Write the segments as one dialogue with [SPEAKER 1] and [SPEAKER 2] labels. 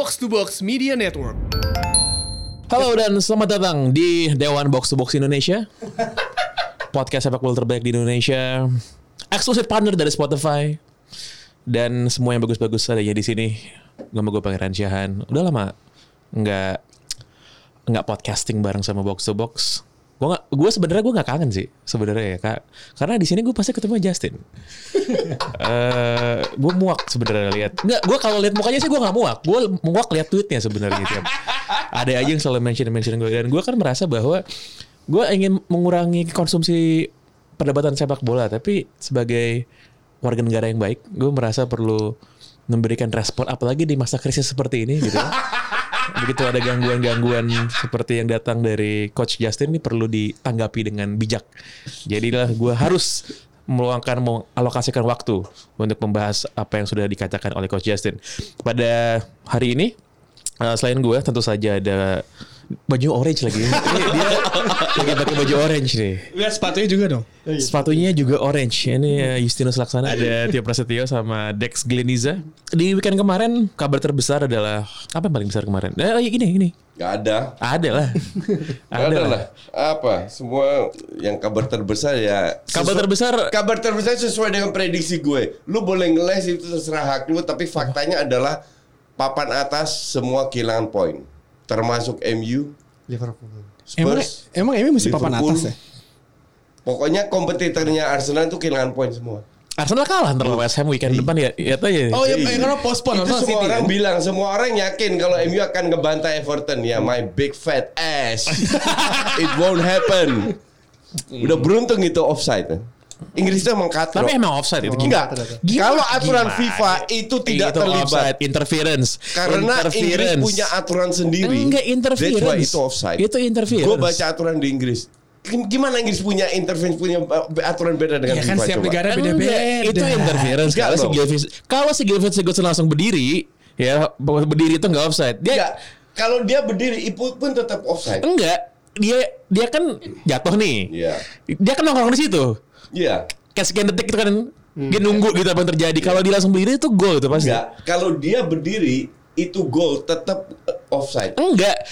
[SPEAKER 1] Box to Box Media Network.
[SPEAKER 2] Halo dan selamat datang di Dewan Box to Box Indonesia. Podcast sepak bola terbaik di Indonesia. Eksklusif partner dari Spotify. Dan semua yang bagus-bagus adanya di sini. Gak mau gue Pangeran Syahan. Udah lama nggak nggak podcasting bareng sama Box to Box. Gue gak, gue sebenarnya gue nggak kangen sih sebenarnya ya kak. Karena di sini gue pasti ketemu Justin. Eh, gue muak sebenarnya lihat. Nggak, gue kalau lihat mukanya sih gue nggak muak. Gue muak lihat tweetnya sebenarnya tiap. Ada aja yang selalu mention mention gue dan gue kan merasa bahwa gue ingin mengurangi konsumsi perdebatan sepak bola, tapi sebagai warga negara yang baik, gue merasa perlu memberikan respon apalagi di masa krisis seperti ini gitu. Begitu ada gangguan-gangguan seperti yang datang dari Coach Justin ini perlu ditanggapi dengan bijak. Jadilah gue harus meluangkan mengalokasikan waktu untuk membahas apa yang sudah dikatakan oleh Coach Justin. Pada hari ini eh, selain gue tentu saja ada baju orange lagi. Ini dia lagi pakai baju orange nih.
[SPEAKER 1] Lihat sepatunya juga dong.
[SPEAKER 2] Sepatunya juga orange. Ini uh, Justinus Laksana ada Tio Prasetyo sama Dex Gleniza. Di weekend kemarin kabar terbesar adalah apa yang paling besar kemarin? Eh ini ini.
[SPEAKER 3] Gak ada.
[SPEAKER 2] Ada lah.
[SPEAKER 3] Ada lah. Apa? Semua yang kabar terbesar ya.
[SPEAKER 2] Kabar terbesar
[SPEAKER 3] Kabar terbesar sesuai dengan prediksi gue. Lu boleh ngeles itu terserah hak lu, tapi faktanya adalah papan atas semua kehilangan poin. Termasuk MU,
[SPEAKER 4] Liverpool.
[SPEAKER 1] Emang
[SPEAKER 3] Spurs.
[SPEAKER 1] emang ini mesti papan
[SPEAKER 3] Liverpool.
[SPEAKER 1] atas ya?
[SPEAKER 3] Pokoknya kompetitornya Arsenal itu kehilangan poin semua.
[SPEAKER 2] Arsenal kalah ntar lawan West Ham weekend depan ya. Ya tahu ya.
[SPEAKER 1] Oh ya,
[SPEAKER 3] Iya.
[SPEAKER 1] karena postpone
[SPEAKER 3] Itu
[SPEAKER 1] Arsenal
[SPEAKER 3] semua
[SPEAKER 1] City.
[SPEAKER 3] orang
[SPEAKER 1] kan?
[SPEAKER 3] bilang, semua orang yakin kalau MU akan ngebantai Everton ya, my big fat ass. It won't happen. Udah beruntung itu offside. Inggris itu emang katro.
[SPEAKER 2] Tapi emang offside itu.
[SPEAKER 3] Enggak. Kalau aturan
[SPEAKER 2] Gimana?
[SPEAKER 3] FIFA itu tidak
[SPEAKER 2] Itu
[SPEAKER 3] terlibat.
[SPEAKER 2] offside, interference.
[SPEAKER 3] Karena Inggris
[SPEAKER 2] Interference.
[SPEAKER 3] punya aturan sendiri.
[SPEAKER 2] Enggak, interference.
[SPEAKER 3] That's why itu offside.
[SPEAKER 2] Itu interference.
[SPEAKER 3] Gue baca aturan di Inggris. Gim- Gimana Inggris punya interference punya uh, aturan beda dengan
[SPEAKER 1] Ya kan
[SPEAKER 3] FIFA
[SPEAKER 1] setiap
[SPEAKER 3] coba?
[SPEAKER 1] negara beda-beda.
[SPEAKER 2] itu interference. Kalau si
[SPEAKER 3] dong.
[SPEAKER 2] Gilvin, kalau si Sigurdsson langsung berdiri, ya berdiri itu enggak offside. Dia
[SPEAKER 3] Enggak. Kalau dia berdiri itu pun tetap offside.
[SPEAKER 2] enggak. Dia dia kan jatuh nih.
[SPEAKER 3] Iya.
[SPEAKER 2] Dia kan nongkrong di situ.
[SPEAKER 3] Iya.
[SPEAKER 2] Kayak sekian detik itu kan dia nunggu gitu apa yang terjadi. Kalau dia langsung berdiri itu gol itu pasti.
[SPEAKER 3] Enggak. Kalau dia berdiri itu gol tetap uh, offside.
[SPEAKER 2] Enggak.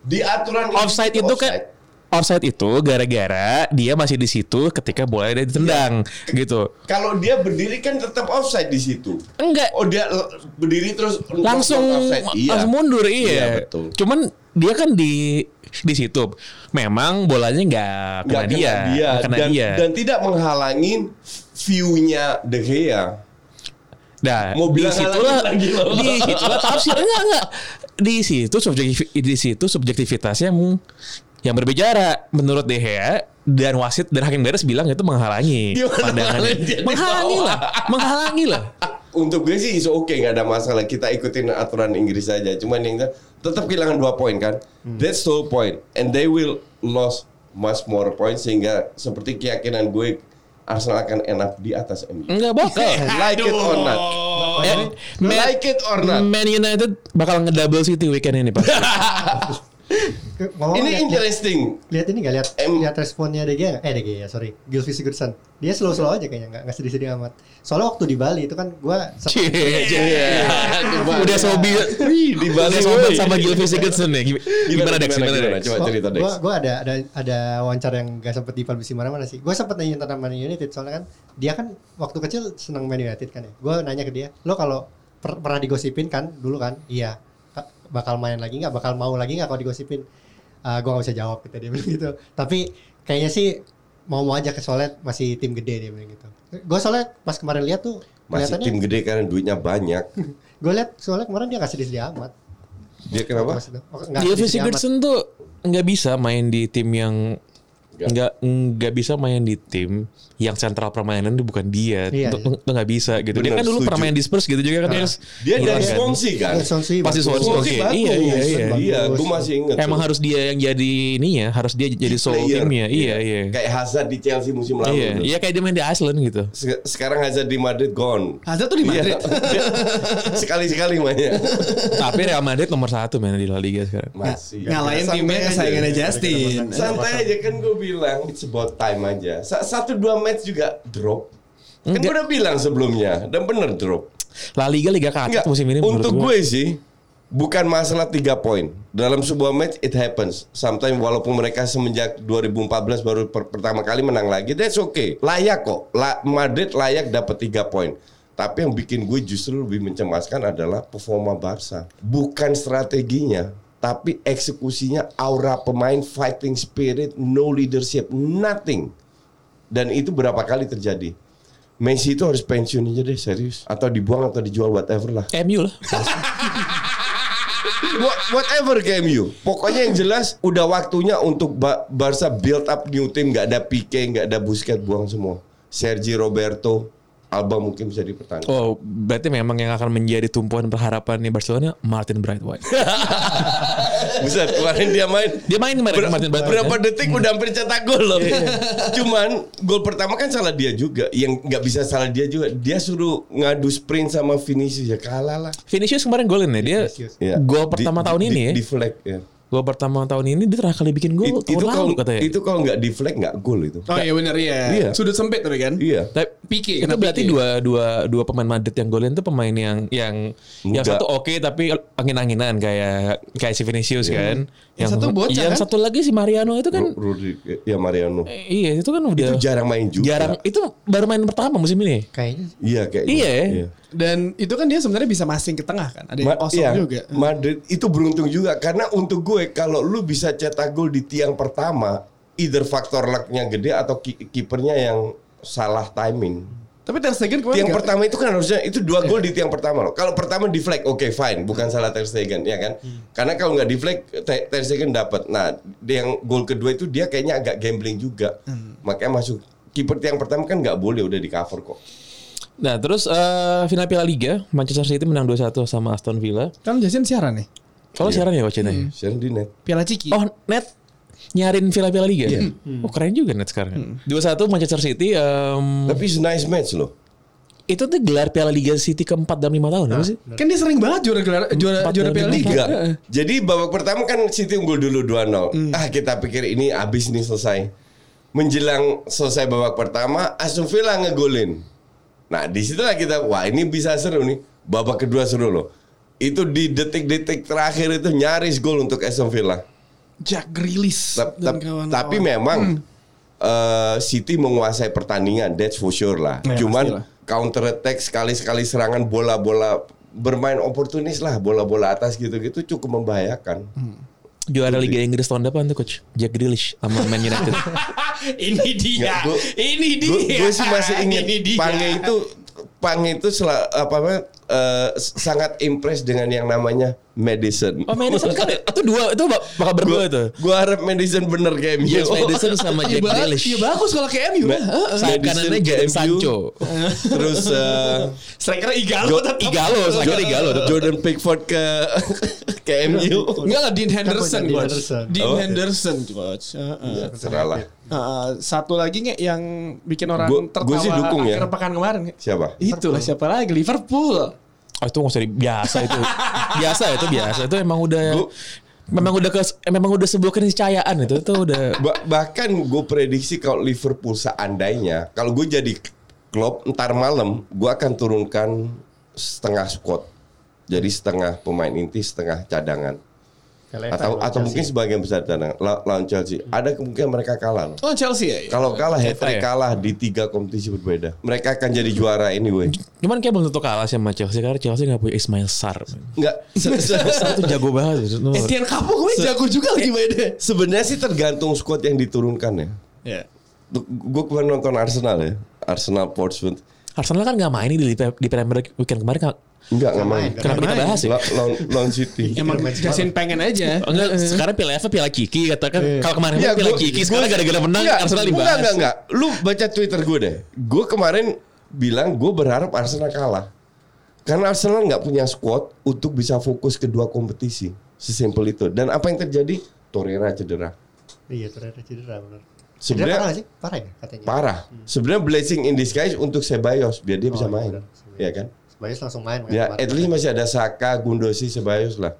[SPEAKER 3] Di aturan
[SPEAKER 2] Offside itu kan offside itu gara-gara dia masih di situ ketika bola dia ditendang gitu.
[SPEAKER 3] Kalau dia berdiri kan tetap offside di situ.
[SPEAKER 2] Enggak.
[SPEAKER 3] Oh dia berdiri terus
[SPEAKER 2] langsung
[SPEAKER 3] offside. Iya.
[SPEAKER 2] langsung mundur iya.
[SPEAKER 3] Iya, betul.
[SPEAKER 2] Cuman dia kan di di situ. Memang bolanya nggak kena,
[SPEAKER 3] Nggak
[SPEAKER 2] dia, nggak kena
[SPEAKER 3] dan,
[SPEAKER 2] dia.
[SPEAKER 3] dan tidak menghalangi view-nya De Gea.
[SPEAKER 2] Nah,
[SPEAKER 3] Mau
[SPEAKER 2] di situlah
[SPEAKER 3] lagi loh.
[SPEAKER 2] di situlah tafsir enggak enggak. Di situ subjektif di situ subjektivitasnya yang yang berbicara menurut De Gea dan wasit dan hakim garis bilang itu menghalangi pandangannya.
[SPEAKER 3] menghalangi? Dia
[SPEAKER 2] lah, menghalangi lah.
[SPEAKER 3] Untuk gue sih oke okay, nggak ada masalah kita ikutin aturan Inggris saja. Cuman yang tetap kehilangan dua poin kan.
[SPEAKER 2] Hmm.
[SPEAKER 3] That's the whole point. And they will lost much more points sehingga seperti keyakinan gue Arsenal akan enak di atas MU.
[SPEAKER 2] Enggak bakal.
[SPEAKER 3] like it or not.
[SPEAKER 2] Eh, Man-
[SPEAKER 3] like it or not.
[SPEAKER 2] Man United bakal ngedouble City weekend ini Pak.
[SPEAKER 4] Ngomong
[SPEAKER 3] Ini
[SPEAKER 4] lihat,
[SPEAKER 3] interesting.
[SPEAKER 4] lihat ini nggak lihat
[SPEAKER 3] Em-
[SPEAKER 4] lihat responnya nggak? eh De Gea sorry Gylfi Sigurdsson dia slow slow aja kayaknya nggak nggak sedih sedih amat soalnya waktu di Bali itu kan gua sempet-
[SPEAKER 2] Cie, cie. Udah sobi
[SPEAKER 3] di Bali
[SPEAKER 2] Udah sobat sama Gilvy Sigurdsson nih. Gimana, gimana Dex? Gimana, Dex?
[SPEAKER 3] Coba cerita Dex.
[SPEAKER 4] Gua, gua ada ada ada wawancara yang gak sempet dipublish mana-mana sih. Gua sempet nanya tentang Man United soalnya kan dia kan waktu kecil seneng Man United kan ya. Gua nanya ke dia, "Lo kalau per- pernah digosipin kan dulu kan?" Iya. "Ka- Bakal main lagi nggak? Bakal mau lagi nggak kalau digosipin? Ah, gua gak bisa jawab gitu dia bilang gitu. Tapi kayaknya sih mau-mau aja ke soalnya masih tim gede dia bilang gitu. Gua soalnya pas kemarin lihat tuh
[SPEAKER 3] Masih tim gede karena duitnya banyak.
[SPEAKER 4] gue lihat soalnya kemarin dia gak sedih-sedih amat.
[SPEAKER 3] Dia kenapa?
[SPEAKER 4] Sedih-sedih amat.
[SPEAKER 2] Sigurdsson tuh nggak bisa main di tim yang
[SPEAKER 3] Nggak.
[SPEAKER 2] nggak bisa main di tim yang sentral permainan itu bukan dia
[SPEAKER 4] Iya,
[SPEAKER 2] itu itu nggak bisa gitu dia
[SPEAKER 3] Bener,
[SPEAKER 2] kan dulu
[SPEAKER 3] setuju.
[SPEAKER 2] pernah main di Spurs gitu juga kan dia
[SPEAKER 3] Dia
[SPEAKER 2] hilang
[SPEAKER 3] dari
[SPEAKER 2] kan.
[SPEAKER 3] Swansea kan?
[SPEAKER 4] Iya, Swansea
[SPEAKER 2] Pasti. Swansea, oke.
[SPEAKER 3] bagus.
[SPEAKER 2] Iya, iya, iya.
[SPEAKER 3] Iya, gue masih inget.
[SPEAKER 2] emang
[SPEAKER 3] tuh.
[SPEAKER 2] harus dia yang jadi ininya harus dia jadi soul
[SPEAKER 3] Player.
[SPEAKER 2] timnya iya iya
[SPEAKER 3] Kayak Hazard di Chelsea musim lalu.
[SPEAKER 2] iya iya kayak dia main di Iceland gitu
[SPEAKER 3] Se- Sekarang Hazard di Madrid gone.
[SPEAKER 1] Hazard tuh di Madrid.
[SPEAKER 3] Iya. Sekali-sekali mainnya.
[SPEAKER 2] tapi Real Madrid nomor satu main di La Liga sekarang
[SPEAKER 3] Masih.
[SPEAKER 1] Ngalahin timnya
[SPEAKER 3] aja.
[SPEAKER 1] kesayangannya Justin.
[SPEAKER 3] Santai aja kan gue bilang it's about time aja. Sa- Satu dua match juga drop. Kan gue udah bilang sebelumnya dan bener drop.
[SPEAKER 2] La Liga Liga kacau musim ini
[SPEAKER 3] untuk
[SPEAKER 2] gua.
[SPEAKER 3] gue sih bukan masalah tiga poin. Dalam sebuah match it happens. Sometimes walaupun mereka semenjak 2014 baru per- pertama kali menang lagi, that's okay. Layak kok. La- Madrid layak dapat tiga poin. Tapi yang bikin gue justru lebih mencemaskan adalah performa Barca. Bukan strateginya, tapi eksekusinya, aura pemain, fighting spirit, no leadership, nothing. Dan itu berapa kali terjadi. Messi itu harus pensiun aja deh serius atau dibuang atau dijual whatever lah.
[SPEAKER 2] MU lah.
[SPEAKER 3] Wha- whatever ke MU. Pokoknya yang jelas udah waktunya untuk Ba- Barca build up new team, nggak ada Pique, nggak ada Busquets buang semua. Sergi Roberto, Alba mungkin bisa dipertahankan.
[SPEAKER 2] Oh, berarti memang yang akan menjadi tumpuan perharapan di Barcelona Martin Brightwhite.
[SPEAKER 3] Buset, kemarin dia main
[SPEAKER 2] Dia main kemarin
[SPEAKER 3] Ber-
[SPEAKER 2] Martin Brightwhite.
[SPEAKER 3] berapa
[SPEAKER 2] ya?
[SPEAKER 3] detik udah hampir cetak gol loh. Cuman gol pertama kan salah dia juga. Yang nggak bisa salah dia juga. Dia suruh ngadu sprint sama Vinicius ya kalah lah.
[SPEAKER 2] Vinicius kemarin golin ya. Dia
[SPEAKER 4] Vinicius.
[SPEAKER 3] Ya.
[SPEAKER 2] gol pertama
[SPEAKER 3] Di-
[SPEAKER 2] tahun
[SPEAKER 3] di-
[SPEAKER 2] ini ya.
[SPEAKER 3] Di flag ya.
[SPEAKER 2] Gol pertama tahun ini dia terakhir kali bikin gol
[SPEAKER 3] It- itu kalau
[SPEAKER 2] lalu katanya.
[SPEAKER 3] itu kalau nggak di flag nggak gol itu.
[SPEAKER 1] Oh iya benar iya.
[SPEAKER 3] Iya.
[SPEAKER 1] Sudut sempit tapi kan.
[SPEAKER 3] Iya.
[SPEAKER 2] Tapi
[SPEAKER 1] Pique,
[SPEAKER 2] itu
[SPEAKER 1] kena
[SPEAKER 2] berarti
[SPEAKER 1] Pique.
[SPEAKER 2] dua dua dua pemain Madrid yang golin itu pemain yang yang yang satu oke tapi angin-anginan kayak kayak si Vinicius kan.
[SPEAKER 1] Yang satu bocah,
[SPEAKER 2] yang
[SPEAKER 1] kan?
[SPEAKER 2] satu lagi si Mariano itu kan
[SPEAKER 3] Ru- Rudi ya Mariano.
[SPEAKER 2] eh, iya itu kan udah
[SPEAKER 3] Itu jarang main juga.
[SPEAKER 2] jarang itu baru main pertama musim ini.
[SPEAKER 4] Kayaknya
[SPEAKER 3] Iya kayaknya.
[SPEAKER 2] Iya ya?
[SPEAKER 1] Dan itu kan dia sebenarnya bisa masing ke tengah kan. Ada yang
[SPEAKER 3] Ma-
[SPEAKER 1] kosong
[SPEAKER 3] iya,
[SPEAKER 1] juga.
[SPEAKER 3] Madrid itu beruntung juga karena untuk gue kalau lu bisa cetak gol di tiang pertama, either faktor lucknya gede atau ki- kipernya yang salah timing.
[SPEAKER 1] Tapi Ter Stegen kemarin
[SPEAKER 3] Tiang
[SPEAKER 1] nggak-
[SPEAKER 3] pertama itu kan harusnya itu dua gol di tiang pertama loh. Kalau pertama di flag, oke fine, bukan salah Ter Stegen ya kan. Karena kalau nggak di flag, Te- Ter Stegen dapat. Nah, dia yang gol kedua itu dia kayaknya agak gambling juga, makanya masuk. Kiper tiang pertama kan nggak boleh udah di cover kok.
[SPEAKER 2] Nah, terus eh, final Piala Liga Manchester City menang 2-1 sama Aston Villa.
[SPEAKER 1] Kan Jason siaran nih.
[SPEAKER 2] Kalau siaran ya coach ini.
[SPEAKER 3] Sekarang di net.
[SPEAKER 1] Piala Ciki.
[SPEAKER 2] Oh, net nyarin Villa Piala Liga. Oh, keren juga net sekarang. 2-1 Manchester City em,
[SPEAKER 3] Tapi it's nice match loh.
[SPEAKER 2] itu tuh gelar Piala Liga City keempat dalam lima tahun apa sih?
[SPEAKER 1] Kan dia sering banget juara gelar juara
[SPEAKER 2] Empat
[SPEAKER 1] juara Piala. Liga.
[SPEAKER 3] Tiga. Jadi babak pertama kan City unggul dulu 2-0.
[SPEAKER 1] Hmm.
[SPEAKER 3] Ah kita pikir ini abis nih selesai. Menjelang selesai babak pertama, Aston Villa ngegolin. Nah di situlah kita, wah ini bisa seru nih. Babak kedua seru loh. Itu di detik-detik terakhir itu nyaris gol untuk Aston Villa.
[SPEAKER 1] Jack Grealish
[SPEAKER 3] Ta- ta- tapi memang eh, City menguasai pertandingan, that's for sure lah.
[SPEAKER 1] Ya,
[SPEAKER 3] Cuman
[SPEAKER 1] pastilah.
[SPEAKER 3] counter attack sekali-sekali serangan bola-bola bermain oportunis lah, bola-bola atas gitu-gitu cukup membahayakan.
[SPEAKER 2] Juara Liga Inggris tahun depan tuh coach Jack Grealish sama Man United.
[SPEAKER 1] ini dia.
[SPEAKER 3] Nggak, gua-
[SPEAKER 1] ini dia.
[SPEAKER 3] Gue sih masih
[SPEAKER 1] dia.
[SPEAKER 3] Pange itu Pange itu sel- apa namanya, eh, sangat impress dengan yang namanya Madison.
[SPEAKER 2] oh Madison kan itu dua itu bak- bakal berdua tuh.
[SPEAKER 3] Gue harap Madison bener kayak
[SPEAKER 2] Yes,
[SPEAKER 3] MU.
[SPEAKER 2] Madison sama
[SPEAKER 1] Iya
[SPEAKER 2] Jack Grealish.
[SPEAKER 1] Iya bagus kalau ke MU.
[SPEAKER 3] Ma-
[SPEAKER 1] lah. Heeh.
[SPEAKER 2] Sayap
[SPEAKER 3] Madison
[SPEAKER 2] kanannya
[SPEAKER 3] ke
[SPEAKER 2] Jadon
[SPEAKER 3] MU.
[SPEAKER 2] Sancho.
[SPEAKER 3] Terus eh,
[SPEAKER 1] Striker Igalo
[SPEAKER 3] Jo-
[SPEAKER 1] tetap.
[SPEAKER 2] Igalo, striker Igalo.
[SPEAKER 3] Jordan Pickford ke ke MU.
[SPEAKER 1] Enggak lah Dean Henderson
[SPEAKER 4] Dean
[SPEAKER 1] coach.
[SPEAKER 4] Henderson.
[SPEAKER 1] Dean
[SPEAKER 3] Oh.
[SPEAKER 1] Henderson coach. Heeh.
[SPEAKER 3] Ya,
[SPEAKER 1] Heeh, satu lagi nggak yang bikin orang
[SPEAKER 3] Gua-
[SPEAKER 1] tertawa
[SPEAKER 3] gua sih dukung ya.
[SPEAKER 1] akhir pekan kemarin.
[SPEAKER 3] Siapa?
[SPEAKER 1] Itulah siapa lagi Liverpool.
[SPEAKER 2] Oh itu nggak usah di- biasa itu. biasa itu biasa itu emang udah
[SPEAKER 3] Gua-
[SPEAKER 2] memang udah ke memang udah sebuah keniscayaan itu itu udah
[SPEAKER 3] Ba- bahkan gue prediksi kalau Liverpool seandainya kalau gue jadi klub ntar malam gue akan turunkan setengah squad jadi setengah pemain inti setengah cadangan Atau
[SPEAKER 4] lawan
[SPEAKER 3] atau
[SPEAKER 4] Chelsea.
[SPEAKER 3] mungkin sebagian besar La- lawan Chelsea ada kemungkinan mereka kalah loh.
[SPEAKER 1] Oh Chelsea ya.
[SPEAKER 3] kalau kalah hat
[SPEAKER 2] ya?
[SPEAKER 3] kalah di tiga kompetisi berbeda mereka akan jadi juara anyway
[SPEAKER 2] cuman kayak belum tentu kalah sih sama Chelsea karena Chelsea nggak punya Ismail Sarr.
[SPEAKER 3] nggak
[SPEAKER 2] Sarr tuh jago banget.
[SPEAKER 1] Etienne Capo gue jago juga lagi mainnya.
[SPEAKER 3] sebenarnya sih tergantung squad yang diturunkan ya
[SPEAKER 1] Ya.
[SPEAKER 3] gue kemarin nonton Arsenal ya Arsenal Portsmouth
[SPEAKER 2] Arsenal kan nggak main nih di, di Premier League weekend kemarin
[SPEAKER 3] Enggak, nggak main.
[SPEAKER 4] main.
[SPEAKER 2] Kenapa kita bahas ya?
[SPEAKER 3] La- Lawan lawan City.
[SPEAKER 1] Emang Jasin pengen aja.
[SPEAKER 2] Oh, enggak, sekarang Piala FA Piala Kiki katakan kalau kemarin
[SPEAKER 3] Iya,
[SPEAKER 2] kan Piala
[SPEAKER 3] gua-
[SPEAKER 2] Kiki sekarang gara-gara menang
[SPEAKER 3] Enggak,
[SPEAKER 2] Arsenal
[SPEAKER 3] gua
[SPEAKER 2] dibahas.
[SPEAKER 3] Enggak, enggak, enggak. Lu baca Twitter gue deh. Gue kemarin bilang gue berharap Arsenal kalah. Karena Arsenal nggak punya squad untuk bisa fokus ke dua kompetisi. Sesimpel itu. Dan apa yang terjadi? Torreira cedera.
[SPEAKER 4] Iya ternyata cedera benar.
[SPEAKER 3] Sebenarnya
[SPEAKER 4] parah sih? Parah ya katanya.
[SPEAKER 3] parah. Sebenarnya blessing in disguise untuk Sebayos biar dia bisa
[SPEAKER 4] Oh,
[SPEAKER 3] main.
[SPEAKER 4] benar.
[SPEAKER 3] Ya kan?
[SPEAKER 4] Bayus langsung main. kan
[SPEAKER 3] Ya,
[SPEAKER 4] kemarin.
[SPEAKER 3] at least masih ada Saka, Gundosi, Sebayos lah.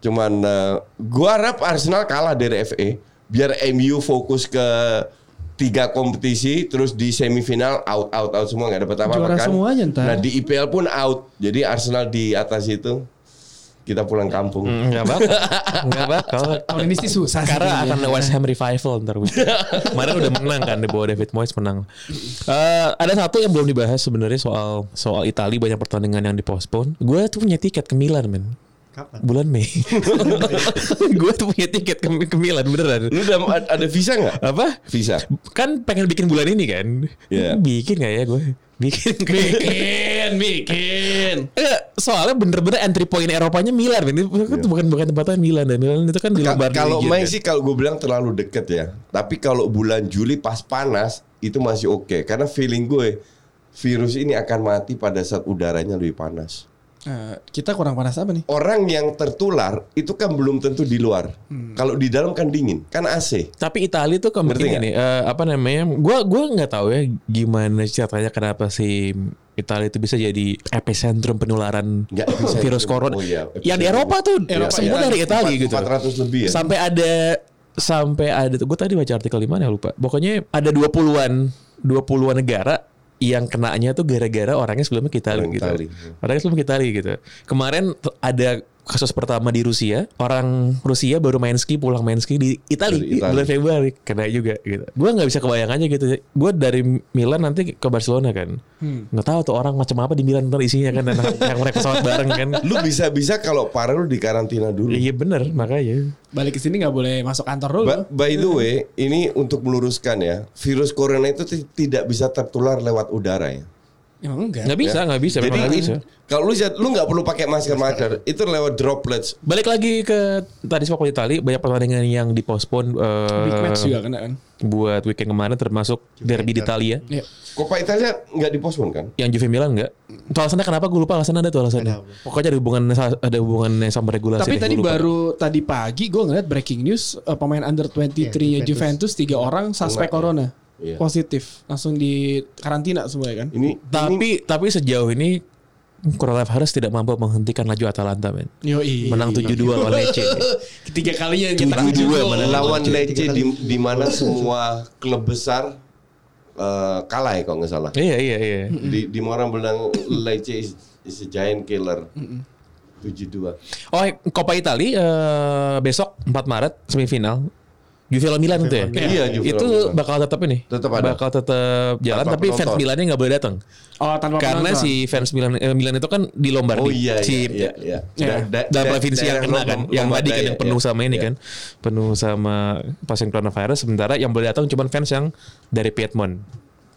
[SPEAKER 3] Cuman eh, gua harap Arsenal kalah dari FA biar MU fokus ke tiga kompetisi terus di semifinal out out out semua nggak dapat apa-apa
[SPEAKER 1] Juara
[SPEAKER 3] kan.
[SPEAKER 1] semuanya ntar.
[SPEAKER 3] Nah, di IPL pun out. Jadi Arsenal di atas itu kita pulang kampung.
[SPEAKER 2] Enggak bakal. Enggak bakal.
[SPEAKER 1] Tahun ini sih susah sih.
[SPEAKER 2] Karena akan West Ham revival ntar. Kemarin udah menang kan di bawah David Moyes menang. Eh, ada satu yang belum dibahas sebenarnya soal soal Italia banyak pertandingan yang dipospon. Gue tuh punya tiket ke Milan men.
[SPEAKER 4] Kapan?
[SPEAKER 2] Bulan Mei. gue tuh punya tiket ke, ke Milan beneran.
[SPEAKER 3] Lu udah ada visa nggak?
[SPEAKER 2] Apa?
[SPEAKER 3] Visa.
[SPEAKER 2] Kan pengen bikin bulan ini kan.
[SPEAKER 3] Iya.
[SPEAKER 2] Bikin gak ya gue? Bikin.
[SPEAKER 1] bikin, bikin.
[SPEAKER 2] Eh, soalnya bener-bener entry point Eropanya Milan men. Itu bukan bukan tempatnya Milan dan Milan itu kan di
[SPEAKER 3] Ka-
[SPEAKER 2] Lombardi
[SPEAKER 3] kalau main
[SPEAKER 2] kan.
[SPEAKER 3] sih kalau gue bilang terlalu deket ya. Tapi kalau bulan Juli pas panas itu masih oke karena feeling gue virus ini akan mati pada saat udaranya lebih panas.
[SPEAKER 1] Eh, kita kurang panas apa nih?
[SPEAKER 3] Orang yang tertular itu kan belum tentu di luar.
[SPEAKER 2] Hmm.
[SPEAKER 3] Kalau di dalam kan dingin, kan AC.
[SPEAKER 2] Tapi Italia tuh kan begini nih, eh, apa namanya? Gua gua nggak tahu ya gimana ceritanya kenapa si Italia itu bisa jadi epicentrum penularan
[SPEAKER 3] epicentrum.
[SPEAKER 2] virus corona.
[SPEAKER 3] Oh iya,
[SPEAKER 2] yang di Eropa tuh
[SPEAKER 1] Eropa,
[SPEAKER 2] semua
[SPEAKER 1] ya.
[SPEAKER 2] dari Italia gitu.
[SPEAKER 3] 400 lebih ya.
[SPEAKER 2] Sampai ada sampai ada gue tadi baca artikel di mana ya lupa. Pokoknya ada 20-an 20-an negara yang kenanya tuh gara-gara orangnya sebelumnya
[SPEAKER 3] Orang
[SPEAKER 2] gitu.
[SPEAKER 3] Italia.
[SPEAKER 2] Orangnya sebelumnya ke Italia gitu. Kemarin ada kasus pertama di Rusia, orang Rusia baru main ski pulang main ski di Italia, bulan Februari kena juga gitu. Gue nggak bisa kebayang aja gitu. Gue dari Milan nanti ke Barcelona kan, nggak tahu tuh orang macam apa di Milan ntar isinya kan, yang yang mereka pesawat bareng kan.
[SPEAKER 3] Lu bisa-bisa kalau parah lu di karantina dulu.
[SPEAKER 2] Iya bener makanya.
[SPEAKER 1] Balik ke sini nggak boleh masuk kantor dulu.
[SPEAKER 3] Ba- by the way, ini untuk meluruskan ya, virus corona itu ti- tidak bisa tertular lewat udara ya.
[SPEAKER 1] Emang enggak.
[SPEAKER 2] Nggak bisa, nggak bisa,
[SPEAKER 3] Jadi
[SPEAKER 2] memang nggak bisa.
[SPEAKER 3] kalau lu lihat, lu nggak perlu pakai masker masker, itu lewat droplets.
[SPEAKER 2] Balik lagi ke tadi sepak bola Itali banyak pertandingan yang dipospon eh,
[SPEAKER 1] Big match juga kena kan.
[SPEAKER 2] buat weekend kemarin termasuk derby di Italia
[SPEAKER 1] Iya.
[SPEAKER 3] Coppa Italia nggak dipospon kan?
[SPEAKER 2] yang Juve Milan enggak. Itu alasannya kenapa gue lupa alasannya ada tuh alasannya.
[SPEAKER 4] Ada.
[SPEAKER 2] Pokoknya ada hubungannya ada hubungannya sama regulasi.
[SPEAKER 1] Tapi
[SPEAKER 2] deh,
[SPEAKER 1] tadi baru tadi pagi gue ngeliat breaking news eh, pemain under 23-nya
[SPEAKER 4] Iya,
[SPEAKER 1] Juventus tiga orang suspek
[SPEAKER 3] ya.
[SPEAKER 1] corona.
[SPEAKER 3] Iya.
[SPEAKER 1] Positif, langsung di karantina semua ya kan.
[SPEAKER 3] Ini
[SPEAKER 2] tapi tapi sejauh ini Corona Harris tidak mampu menghentikan laju Atalanta men.
[SPEAKER 1] Yoi.
[SPEAKER 2] Menang 7-2 lawan Lecce.
[SPEAKER 1] Ketiga kalinya
[SPEAKER 2] Tujuh
[SPEAKER 1] nyetak
[SPEAKER 2] dua
[SPEAKER 3] lawan Lecce di, di mana semua klub besar eh, kalah ya kalau nggak salah.
[SPEAKER 2] iya iya iya.
[SPEAKER 3] Di di mana orang bilang Lecce is, is a giant killer. 7-2.
[SPEAKER 2] Oh, Coppa Italia eh, besok 4 Maret semifinal. Juve lawan Milan itu ya?
[SPEAKER 3] Iya, Juve
[SPEAKER 2] Itu bakal tetap ini.
[SPEAKER 3] Tetap ada.
[SPEAKER 2] Bakal tetap jalan
[SPEAKER 3] Tanpa
[SPEAKER 2] tapi fans
[SPEAKER 3] penonton.
[SPEAKER 2] Milannya nggak boleh datang.
[SPEAKER 1] Oh tanpa
[SPEAKER 2] Karena
[SPEAKER 1] penonton.
[SPEAKER 2] si fans Milan eh, Milan itu kan di Lombardi.
[SPEAKER 3] Oh iya
[SPEAKER 2] si,
[SPEAKER 3] iya iya.
[SPEAKER 1] Iya.
[SPEAKER 3] Da- da-
[SPEAKER 2] provinsi yang kena kan, yang tadi kan yang penuh
[SPEAKER 3] iya.
[SPEAKER 2] sama ini
[SPEAKER 3] Iya.
[SPEAKER 2] kan, penuh sama pasien coronavirus. Sementara yang boleh datang cuma fans yang dari Piedmont.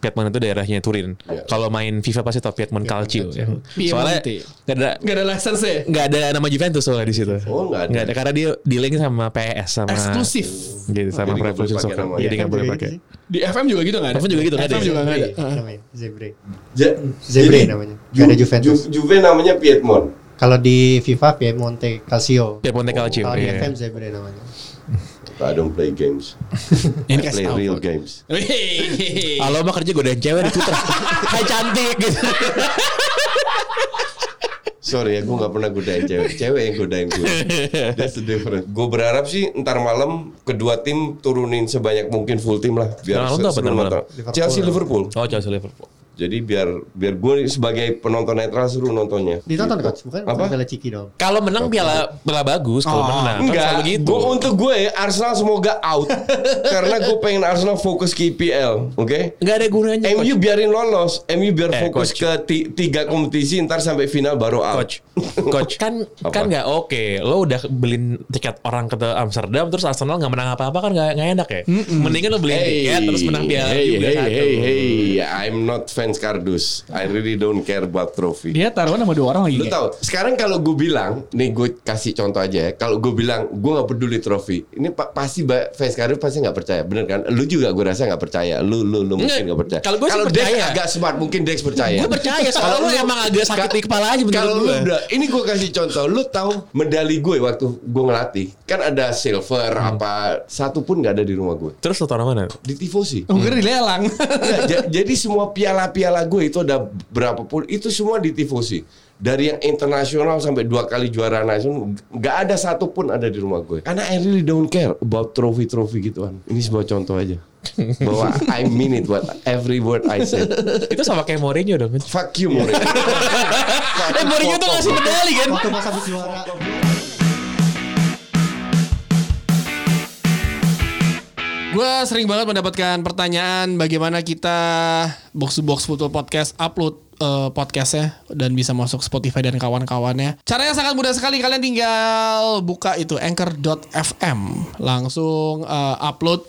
[SPEAKER 2] Piedmont itu daerahnya Turin.
[SPEAKER 3] Iya.
[SPEAKER 2] Kalau main FIFA pasti tau Piedmont Calcio. Ya. Soalnya
[SPEAKER 1] Piemonte.
[SPEAKER 2] nggak ada
[SPEAKER 1] Gak ada license ya?
[SPEAKER 2] nggak ada nama Juventus soalnya di situ.
[SPEAKER 3] Oh, nggak ada.
[SPEAKER 2] Nggak ada karena dia di link sama PS sama
[SPEAKER 1] Eksklusif.
[SPEAKER 2] gitu sama
[SPEAKER 3] Jadi nggak
[SPEAKER 2] Pro Evolution
[SPEAKER 3] boleh pakai
[SPEAKER 2] Soccer. Jadi nggak boleh pakai.
[SPEAKER 1] Di FM juga gitu gak ada?
[SPEAKER 2] FM juga gitu, nggak ada
[SPEAKER 1] FM
[SPEAKER 2] ya?
[SPEAKER 1] juga gak ada.
[SPEAKER 4] Zebre
[SPEAKER 3] Ja-
[SPEAKER 4] Zebre
[SPEAKER 3] jadi,
[SPEAKER 4] namanya. Nggak ada
[SPEAKER 3] Ju-
[SPEAKER 4] Juventus.
[SPEAKER 3] Ju- Juve namanya Piedmont.
[SPEAKER 4] kalau di FIFA Piemonte Calcio
[SPEAKER 2] Piemonte Calcio.
[SPEAKER 4] kalau di
[SPEAKER 2] iya.
[SPEAKER 4] FM Zebre namanya
[SPEAKER 3] I don't play games.
[SPEAKER 1] Ini
[SPEAKER 3] I play real games.
[SPEAKER 2] Halo mah kerja godain cewek di Putra. Hai cantik gitu.
[SPEAKER 3] Sorry ya, gue gak pernah godain cewek. Cewek yang godain gue. That's the difference. Gue berharap sih ntar malam kedua tim turunin sebanyak mungkin full tim lah. Biar
[SPEAKER 2] Nah, nonton apa
[SPEAKER 3] seru nonton. Chelsea Liverpool.
[SPEAKER 2] Oh Chelsea Liverpool.
[SPEAKER 3] Jadi biar biar gue sebagai penonton netral seru nontonnya.
[SPEAKER 4] ditonton
[SPEAKER 3] Gitu.
[SPEAKER 4] coach bukan
[SPEAKER 3] Apa?
[SPEAKER 4] Piala Ciki dong
[SPEAKER 2] Kalau menang piala piala bagus, kalau
[SPEAKER 1] Oh,
[SPEAKER 2] menang kan
[SPEAKER 3] Enggak,
[SPEAKER 2] selalu gitu.
[SPEAKER 3] gue untuk gue Arsenal semoga out karena gue pengen Arsenal fokus ke IPL, oke?
[SPEAKER 2] Enggak ada gunanya.
[SPEAKER 3] MU
[SPEAKER 2] coach.
[SPEAKER 3] biarin lolos, MU biar
[SPEAKER 2] Eh,
[SPEAKER 3] fokus
[SPEAKER 2] coach.
[SPEAKER 3] ke ti- tiga kompetisi ntar sampai final baru out.
[SPEAKER 2] coach. Coach kan
[SPEAKER 3] Apa?
[SPEAKER 2] kan nggak oke. Lo udah belin tiket orang ke Amsterdam terus Arsenal nggak menang apa-apa kan nggak nggak enak ya. Mendingan lo beliin tiket terus menang piala
[SPEAKER 3] hey,
[SPEAKER 2] juga
[SPEAKER 3] hey,
[SPEAKER 2] satu.
[SPEAKER 3] hey, hey, I'm not fans Kardus. I really don't care about trophy.
[SPEAKER 1] Dia taruhan sama dua orang lagi.
[SPEAKER 3] Lu tahu, sekarang kalau gue bilang, nih gue kasih contoh aja ya. Kalau gue bilang gue nggak peduli trofi, ini pa- pasti ba- fans Kardus pasti nggak percaya, bener kan? Lu juga gue rasa nggak percaya. Lu lu lu mungkin
[SPEAKER 2] Nggak,
[SPEAKER 3] percaya.
[SPEAKER 2] kalau gue sih
[SPEAKER 3] Dex
[SPEAKER 2] percaya.
[SPEAKER 3] agak smart, mungkin Dex percaya.
[SPEAKER 2] Gue percaya soalnya lo emang agak sakit di kepala aja
[SPEAKER 3] Kalau lu udah, ini gue kasih contoh. Lu tahu medali gue waktu gue ngelatih, kan ada silver
[SPEAKER 2] Hmm.
[SPEAKER 3] apa, satu pun nggak ada di rumah gue.
[SPEAKER 2] Terus lo taruh mana?
[SPEAKER 3] Di tifosi.
[SPEAKER 1] Oh.
[SPEAKER 3] Nggak, ja- jadi semua piala-piala gue itu ada berapapun itu semua di tifosi. Dari yang internasional sampai dua kali juara nasional, nggak ada satupun ada di rumah gue. Karena I really don't care about trophy-trophy gituan. Ini sebuah contoh aja. Bahwa I mean it, what every word I said.
[SPEAKER 2] Itu sama kayak Mourinho dong.
[SPEAKER 3] Fuck you, Mourinho.
[SPEAKER 2] Eh Mourinho tuh ngasih medali kan?
[SPEAKER 4] waktu pas habis juara
[SPEAKER 1] Gue sering banget mendapatkan pertanyaan bagaimana kita box to box football podcast upload eh, podcastnya dan bisa masuk Spotify dan kawan-kawannya. Caranya sangat mudah sekali. Kalian tinggal buka itu anchor.fm langsung eh, upload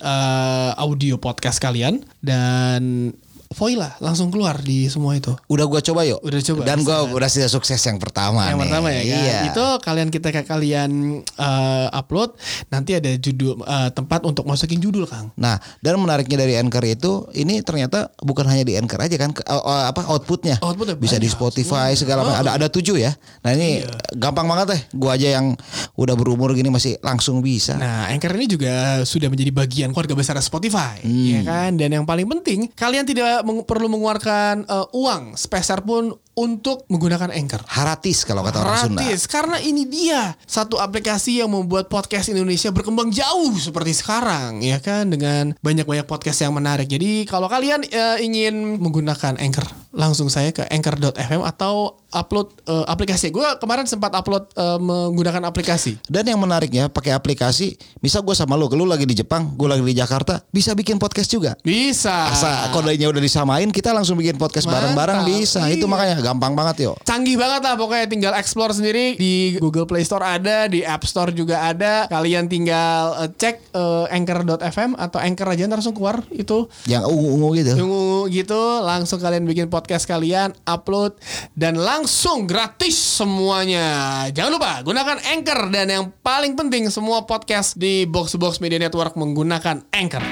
[SPEAKER 1] eh, audio podcast kalian dan Voila langsung keluar di semua itu.
[SPEAKER 5] Udah gua coba yuk.
[SPEAKER 1] Udah coba.
[SPEAKER 5] Dan gua udah sudah sukses yang pertama
[SPEAKER 1] yang
[SPEAKER 5] nih.
[SPEAKER 1] pertama ya kan
[SPEAKER 5] Iya.
[SPEAKER 1] itu kalian kita ke kalian eh, upload nanti ada judul eh, tempat untuk masukin judul kang
[SPEAKER 5] Nah, dan menariknya dari Anchor itu ini ternyata bukan hanya di Anchor aja kan ke- uh, uh, apa outputnya.
[SPEAKER 1] Outputnya
[SPEAKER 5] bisa di. Spotify segala macam. Ada ada tujuh ya. Nah, ini
[SPEAKER 1] Iya.
[SPEAKER 5] gampang banget deh. Gua aja yang udah berumur gini masih langsung bisa.
[SPEAKER 1] Nah, Anchor ini juga sudah menjadi bagian keluarga besar Spotify, ya kan? Dan yang paling penting, kalian tidak meng- perlu mengeluarkan eh, uang. Sepeser pun untuk menggunakan Anchor.
[SPEAKER 5] Haratis kalau kata orang Sunda.
[SPEAKER 1] Gratis karena ini dia satu aplikasi yang membuat podcast Indonesia berkembang jauh seperti sekarang ya kan dengan banyak-banyak podcast yang menarik. Jadi kalau kalian eh, ingin menggunakan Anchor langsung saya ke anchor.fm atau upload eh, aplikasi. Gue kemarin sempat upload eh, menggunakan aplikasi.
[SPEAKER 5] Dan yang menariknya pakai aplikasi, misal gue sama lu, lu lagi di Jepang, gue lagi di Jakarta, bisa bikin podcast juga.
[SPEAKER 1] Bisa.
[SPEAKER 5] Asa kodenya udah disamain, kita langsung bikin podcast bareng-bareng bisa. Itu
[SPEAKER 1] Iya.
[SPEAKER 5] makanya gampang banget yo.
[SPEAKER 1] Canggih banget lah pokoknya tinggal explore sendiri di Google Play Store ada, di App Store juga ada. Kalian tinggal eh, cek eh, anchor.fm atau anchor aja ntar langsung keluar itu
[SPEAKER 5] Yang ungu-ungu gitu.
[SPEAKER 1] Tunggu gitu langsung kalian bikin podcast kalian upload dan langsung gratis semuanya jangan lupa gunakan Anchor dan yang paling penting semua podcast di Box Box Media Network menggunakan Anchor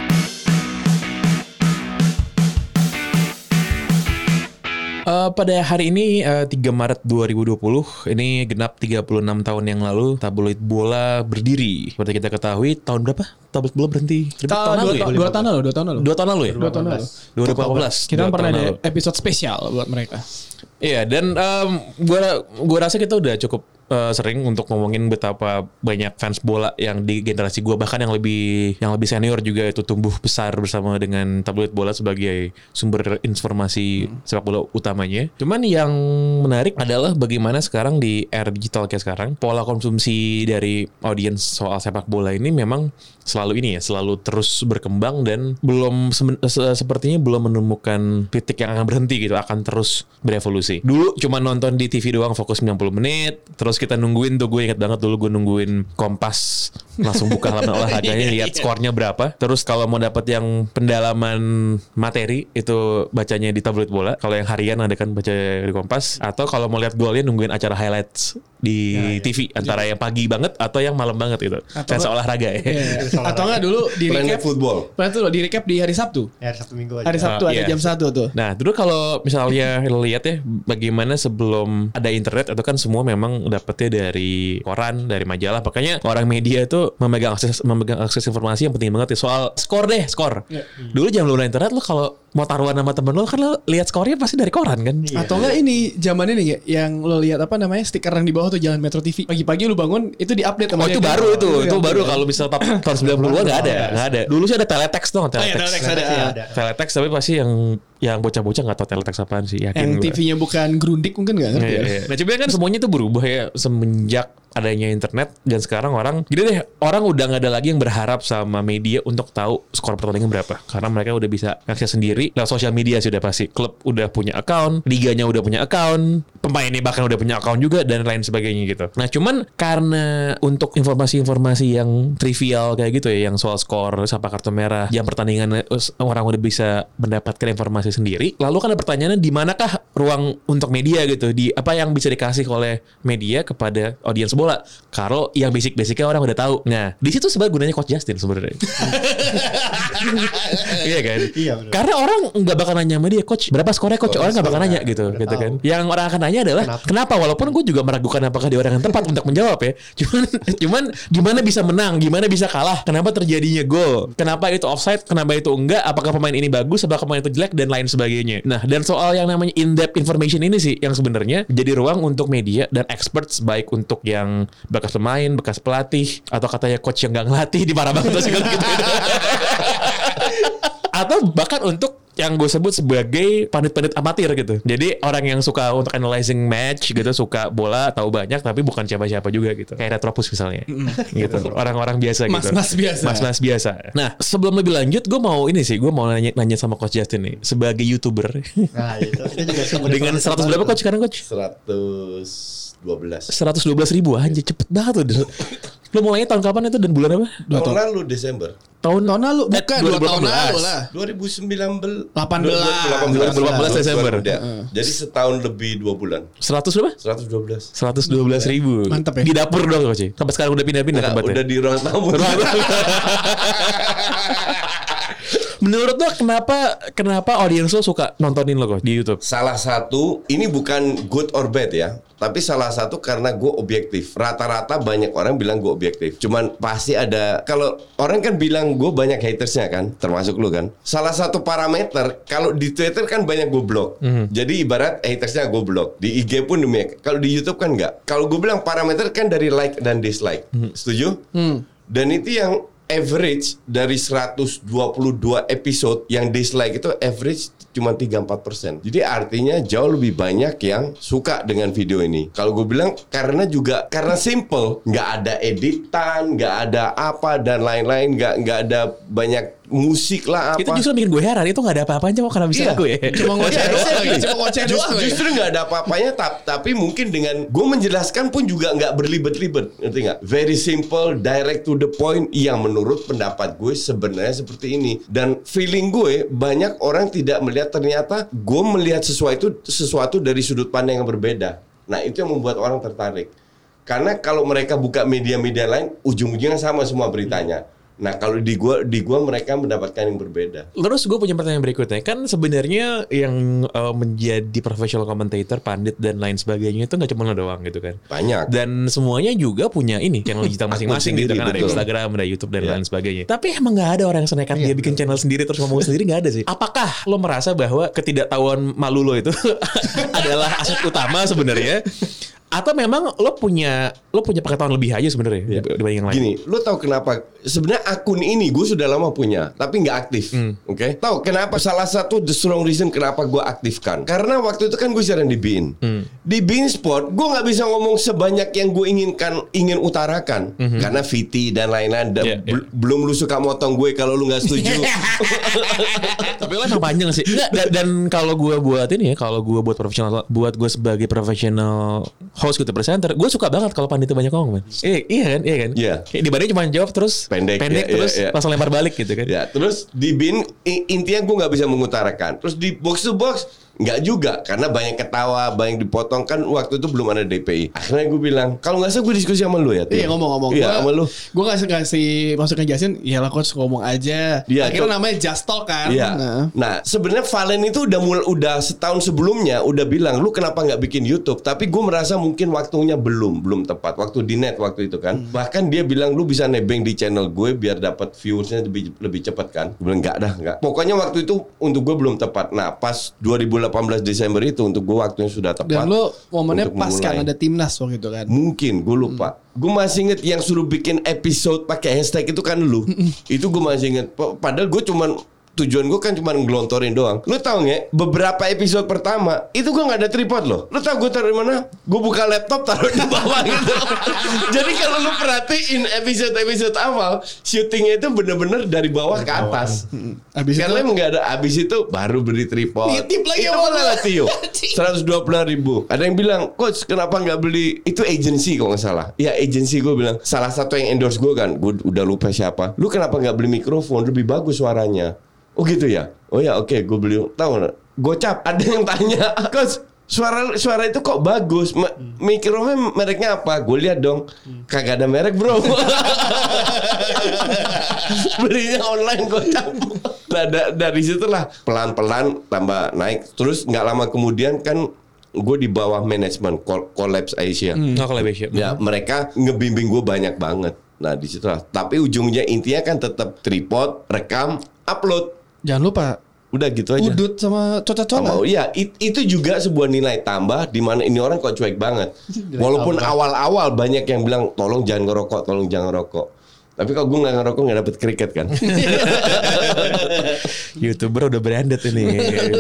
[SPEAKER 2] Eh, pada hari ini eh, 3 Maret 2020 ini genap 36 tahun yang lalu tabloid bola berdiri. Seperti kita ketahui tahun berapa tabloid bola berhenti?
[SPEAKER 1] tahun
[SPEAKER 2] lalu
[SPEAKER 1] dua,
[SPEAKER 2] ya?
[SPEAKER 1] dua tahun lalu dua tahun lalu
[SPEAKER 2] Dua tahun lalu ya?
[SPEAKER 1] dua tahun lalu
[SPEAKER 2] 2014.
[SPEAKER 1] kita
[SPEAKER 2] Dua
[SPEAKER 1] kan pernah
[SPEAKER 2] tahun
[SPEAKER 1] ada
[SPEAKER 2] lalu.
[SPEAKER 1] episode spesial buat mereka
[SPEAKER 2] Iya dan em, gua gua rasa kita udah cukup eh, sering untuk ngomongin betapa banyak fans bola yang di generasi gua bahkan yang lebih yang lebih senior juga itu tumbuh besar bersama dengan tabloid bola sebagai sumber informasi sepak bola utamanya. Cuman yang menarik adalah bagaimana sekarang di era digital kayak sekarang pola konsumsi dari audiens soal sepak bola ini memang selalu ini ya selalu terus berkembang dan belum se- sepertinya belum menemukan titik yang akan berhenti gitu akan terus berevolusi dulu cuma nonton di TV doang fokus 90 menit terus kita nungguin tuh gue inget banget dulu gue nungguin Kompas langsung buka halaman olahraganya lihat skornya berapa. Terus kalau mau dapat yang pendalaman materi itu bacanya di tabloid bola. Kalau yang harian ada kan baca di Kompas. Atau kalau mau lihat golnya nungguin acara highlights di TV antara yang pagi banget atau yang malam banget gitu.
[SPEAKER 1] Atau
[SPEAKER 2] fans olahraga ya.
[SPEAKER 1] Iya. atau enggak dulu di recap
[SPEAKER 3] Football.
[SPEAKER 1] Football di recap di hari Sabtu?
[SPEAKER 4] Ya hari Sabtu Minggu aja.
[SPEAKER 1] hari Sabtu
[SPEAKER 2] Ah,
[SPEAKER 1] ada
[SPEAKER 2] iya.
[SPEAKER 1] jam 1 tuh.
[SPEAKER 2] Nah, dulu kalau misalnya lihat ya bagaimana sebelum ada internet itu kan semua memang dapetnya dari koran, dari majalah. Makanya orang media itu memegang akses memegang akses informasi yang penting banget ya soal skor deh, skor.
[SPEAKER 1] Iya.
[SPEAKER 2] Dulu jam belum ada internet lo kalau mau taruhan sama temen lo kan lo lihat skornya pasti dari koran kan.
[SPEAKER 1] Atau enggak ini zaman ini ya yang lo lihat apa namanya stiker yang di bawah tuh jalan Metro TV. Pagi-pagi lu bangun itu diupdate sama
[SPEAKER 2] Oh itu baru itu, itu
[SPEAKER 1] Iya,
[SPEAKER 2] baru
[SPEAKER 1] iya.
[SPEAKER 2] kalau misal tahun 90-an nggak ada, nggak ada. Dulu sih ada teletext dong,
[SPEAKER 1] Oh, iya,
[SPEAKER 2] teletext.
[SPEAKER 1] teletext
[SPEAKER 4] ya ada.
[SPEAKER 2] Teletext tapi pasti yang yang bocah-bocah nggak tahu teletext apaan sih yakin
[SPEAKER 1] Yang
[SPEAKER 2] gua.
[SPEAKER 1] TV-nya bukan grundik mungkin nggak ngerti
[SPEAKER 2] Iya,
[SPEAKER 1] ya.
[SPEAKER 2] iya. Nah coba kan semuanya tuh berubah ya semenjak adanya internet dan sekarang orang gini deh orang udah nggak ada lagi yang berharap sama media untuk tahu skor pertandingan berapa karena mereka udah bisa akses sendiri lewat sosial media sudah pasti klub udah punya account liganya udah punya account pemainnya bahkan udah punya account juga dan lain sebagainya gitu. Nah cuman karena untuk informasi-informasi yang trivial kayak gitu ya yang soal skor siapa kartu merah jam pertandingan orang udah bisa mendapatkan informasi sendiri lalu kan ada pertanyaannya di manakah ruang untuk media gitu? Di apa yang bisa dikasih oleh media kepada audiens bola? Kalau yang basic-basicnya orang udah tahu. Nah di situ sebenarnya gunanya coach Justin sebenarnya. Iya kan?
[SPEAKER 4] Iya,
[SPEAKER 2] karena orang nggak bakal nanya sama dia coach berapa skornya coach? Orang nggak bakal nanya gitu gitu
[SPEAKER 4] tahu.
[SPEAKER 2] kan? Yang orang akan nanya adalah kenapa,
[SPEAKER 4] Kenapa?
[SPEAKER 2] walaupun gue juga meragukan apakah dia orang yang tepat untuk menjawab ya. Cuman cuman gimana bisa menang? Gimana bisa kalah? Kenapa terjadinya gol? Kenapa itu offside? Kenapa itu enggak? Apakah pemain ini bagus? Apakah pemain itu jelek? Dan lain sebagainya. Nah dan soal yang namanya in depth information ini sih yang sebenarnya jadi ruang untuk media dan experts baik untuk yang bekas pemain bekas pelatih atau katanya coach yang nggak ngelatih di parah banget segala gitu atau bahkan untuk yang gue sebut sebagai pandit-pandit amatir gitu. Jadi orang yang suka untuk analyzing match gitu, suka bola tahu banyak tapi bukan siapa-siapa juga gitu. Kayak Retropus misalnya. gitu. Orang-orang biasa gitu.
[SPEAKER 1] Mas-mas biasa.
[SPEAKER 2] Mas-mas biasa. Nah, sebelum lebih lanjut gue mau ini sih, gue mau nanya, nanya sama Coach Justin nih sebagai YouTuber.
[SPEAKER 4] Nah, itu. Itu juga
[SPEAKER 2] Dengan 100 berapa coach sekarang coach?
[SPEAKER 3] 112.
[SPEAKER 2] 112 ribu aja cepet banget tuh. Lo mulainya tahun kapan itu dan bulan apa?
[SPEAKER 3] Tahun lalu Desember.
[SPEAKER 2] Tahun
[SPEAKER 1] Tahun lalu
[SPEAKER 2] Eh,
[SPEAKER 1] bukan dua tahun
[SPEAKER 2] 2018.
[SPEAKER 1] lalu lah.
[SPEAKER 3] 2019
[SPEAKER 1] 18.
[SPEAKER 2] 2018 Desember.
[SPEAKER 3] Ya. Jadi setahun lebih dua bulan.
[SPEAKER 2] 100 berapa?
[SPEAKER 3] 112.
[SPEAKER 2] 112 ribu.
[SPEAKER 1] Mantep ya.
[SPEAKER 2] Di dapur dong coach. Sampai sekarang udah pindah-pindah
[SPEAKER 3] Enggak,
[SPEAKER 2] tempatnya.
[SPEAKER 3] udah di ruang tamu.
[SPEAKER 2] Menurut lo kenapa kenapa audiens lo suka nontonin lo kok di YouTube?
[SPEAKER 3] Salah satu, ini bukan good or bad ya. Tapi salah satu karena gue objektif. Rata-rata banyak orang bilang gue objektif. Cuman pasti ada, kalau orang kan bilang gue banyak hatersnya kan, termasuk lu kan. Salah satu parameter, kalau di Twitter kan banyak gue blok. Jadi ibarat hatersnya gue blok. Di IG pun demikian. Kalau di YouTube kan enggak. Kalau gue bilang parameter kan dari like dan dislike. Setuju? Dan itu yang average dari 122 episode yang dislike itu average cuma 3-4%. Jadi artinya jauh lebih banyak yang suka dengan video ini. Kalau gue bilang karena juga karena simple, nggak ada editan, nggak ada apa dan lain-lain, nggak nggak ada banyak musik lah apa.
[SPEAKER 2] Itu justru bikin gue heran. Itu gak ada apa-apanya kok karena bisa
[SPEAKER 3] Iya.
[SPEAKER 2] gue.
[SPEAKER 1] Cuma ngoceh
[SPEAKER 3] Iya,
[SPEAKER 1] doang lagi. Cuma ngoceh doang lagi.
[SPEAKER 3] Justru nggak ada apa-apanya, tap- tapi mungkin dengan gue menjelaskan pun juga nggak berlibet-libet, ngerti nggak? Very simple, direct to the point. Yang menurut pendapat gue sebenarnya seperti ini. Dan feeling gue banyak orang tidak melihat ternyata gue melihat sesuatu sesuatu dari sudut pandang yang berbeda. Nah itu yang membuat orang tertarik. Karena kalau mereka buka media-media lain, ujung-ujungnya sama semua beritanya. Nah kalau di gua di gua mereka mendapatkan yang berbeda.
[SPEAKER 2] Terus gue punya pertanyaan berikutnya. Kan sebenarnya yang uh, menjadi professional commentator, pandit dan lain sebagainya itu nggak cuma lo doang gitu kan.
[SPEAKER 3] Banyak.
[SPEAKER 2] Dan semuanya juga punya ini channel digital masing-masing gitu kan. Ada. Instagram, ada YouTube dan
[SPEAKER 3] Iya.
[SPEAKER 2] lain sebagainya. Tapi emang nggak ada orang yang senekat dia bikin channel sendiri terus ngomong sendiri nggak ada sih. Apakah lo merasa bahwa ketidaktahuan malu lo itu adalah aset utama sebenarnya? Atau memang lo punya lo punya pengetahuan lebih aja sebenarnya dibanding yang lain?
[SPEAKER 3] Gini, lu tahu kenapa? Sebenarnya akun ini gue sudah lama punya, tapi nggak aktif. Oke? Tahu kenapa? Salah satu the strong reason kenapa gue aktifkan. Karena waktu itu kan gue siaran di Bein. Di Bein Sport, gue nggak bisa ngomong sebanyak yang gue inginkan, ingin utarakan. Karena VT dan lain-lain. da-
[SPEAKER 2] Iya, iya.
[SPEAKER 3] bel- Belum lu suka motong gue kalau lu nggak setuju.
[SPEAKER 2] Tapi lo emang panjang sih. Nggak, dan, dan kalau gue buat ini ya, kalau gue buat profesional, buat gue sebagai profesional host gitu presenter, gue suka banget kalau panitia banyak ngomong, man. Eh, iya kan, iya kan.
[SPEAKER 3] Iya.
[SPEAKER 2] Kayak dibanding cuma jawab terus
[SPEAKER 3] Pendek,
[SPEAKER 2] pendek
[SPEAKER 3] iya,
[SPEAKER 2] terus
[SPEAKER 3] iya, iya.
[SPEAKER 2] langsung lempar balik gitu kan.
[SPEAKER 3] Ya, terus di bin intinya gue nggak bisa mengutarakan. Terus di box to box nggak juga karena banyak ketawa, banyak dipotong kan waktu itu belum ada DPI. Akhirnya gue bilang kalau nggak salah gue diskusi sama lu ya.
[SPEAKER 1] Iya ngomong-ngomong.
[SPEAKER 3] Iya sama lu.
[SPEAKER 1] Gue kasih kasih masuk ngejelasin. Ya lah coach ngomong aja.
[SPEAKER 3] Iya,
[SPEAKER 1] Akhirnya namanya Just Talk kan.
[SPEAKER 3] Iya.
[SPEAKER 1] Nah.
[SPEAKER 3] Nah, sebenarnya Valen itu udah mulai udah setahun sebelumnya udah bilang lu kenapa nggak bikin YouTube? Tapi gue merasa mungkin waktunya belum belum tepat. Waktu di net waktu itu kan. Bahkan dia bilang lu bisa nebeng di channel gue biar dapat viewersnya lebih lebih cepat kan. Gue bilang nggak dah nggak. Pokoknya waktu itu untuk gue belum tepat. Nah, pas 2018 Desember itu untuk gue waktunya sudah tepat.
[SPEAKER 1] Dan lu momennya pas kan ada timnas waktu itu kan.
[SPEAKER 3] Mungkin gue lupa. Gue masih inget yang suruh bikin episode pakai hashtag itu kan lu. itu gue masih inget. Pa- Padahal gue cuman tujuan gue kan cuma ngelontorin doang. Lu tahu nggak? Beberapa episode pertama itu gue nggak ada tripod loh. Lu tahu gue taruh di mana? Gue buka laptop taruh di bawah gitu. Jadi kalau lu perhatiin episode-episode awal, syutingnya itu bener-bener dari bawah ke atas.
[SPEAKER 1] Abis itu
[SPEAKER 3] Karena emang nggak ada abis itu baru beli tripod.
[SPEAKER 1] Nitip lagi
[SPEAKER 3] itu
[SPEAKER 1] sama
[SPEAKER 3] kan
[SPEAKER 1] lu.
[SPEAKER 3] Latio. 120 ribu. Ada yang bilang, coach kenapa nggak beli itu agency kalau nggak salah. Ya agency gue bilang salah satu yang endorse gue kan. Gue udah lupa siapa. Lu kenapa nggak beli mikrofon lebih bagus suaranya? Oh gitu ya. Oh ya oke gue beli. Tahu nggak? Gocap. Ada yang tanya, coach suara suara itu kok bagus? Ma- mikrofon mereknya apa? Gue lihat dong. Kagak ada merek bro. Belinya online gocap. Nah da- dari situlah pelan pelan tambah naik. Terus nggak lama kemudian kan gue di bawah manajemen Col- Collapse Asia.
[SPEAKER 2] Nggak collaboration.
[SPEAKER 3] ya mereka ngebimbing gue banyak banget. Nah di situlah. Tapi ujungnya intinya kan tetap tripod rekam upload
[SPEAKER 1] jangan lupa
[SPEAKER 3] udah gitu aja
[SPEAKER 1] udut sama coca-cola.
[SPEAKER 3] Oh iya, it- itu juga sebuah nilai tambah di mana ini orang kok cuek banget. Walaupun awal-awal banyak yang bilang tolong jangan ngerokok, tolong jangan ngerokok. Tapi kalau gue nggak ngerokok nggak dapet kriket kan.
[SPEAKER 2] YouTuber udah branded ini.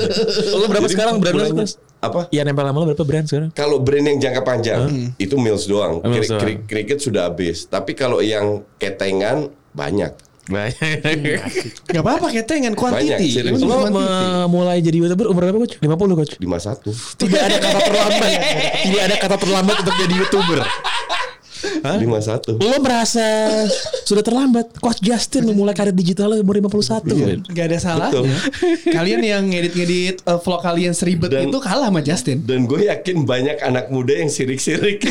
[SPEAKER 2] Lo berapa
[SPEAKER 3] Jadi
[SPEAKER 2] sekarang brand lo?
[SPEAKER 3] Apa?
[SPEAKER 2] Ya nempel sama lo berapa brand sekarang?
[SPEAKER 3] Kalau brand yang jangka panjang itu Mills doang. Kri- kri- Kriket sudah habis. Tapi kalau yang ketengan banyak.
[SPEAKER 2] Banyak.
[SPEAKER 1] Gak apa-apa ketengan
[SPEAKER 3] Banyak, serius.
[SPEAKER 1] Quantity.
[SPEAKER 2] me- mulai jadi YouTuber umur berapa coach? 50 coach?
[SPEAKER 3] 51.
[SPEAKER 2] Tidak ada kata terlambat. Tidak ada kata terlambat untuk jadi YouTuber.
[SPEAKER 3] 51.
[SPEAKER 2] Lo merasa sudah terlambat. Coach Justin memulai karir digital umur 51. men.
[SPEAKER 1] Gak ada salahnya. kalian yang ngedit-ngedit uh, vlog kalian seribet
[SPEAKER 3] Dan-
[SPEAKER 1] itu kalah sama Justin.
[SPEAKER 3] Dan gue yakin banyak anak muda yang sirik-sirik.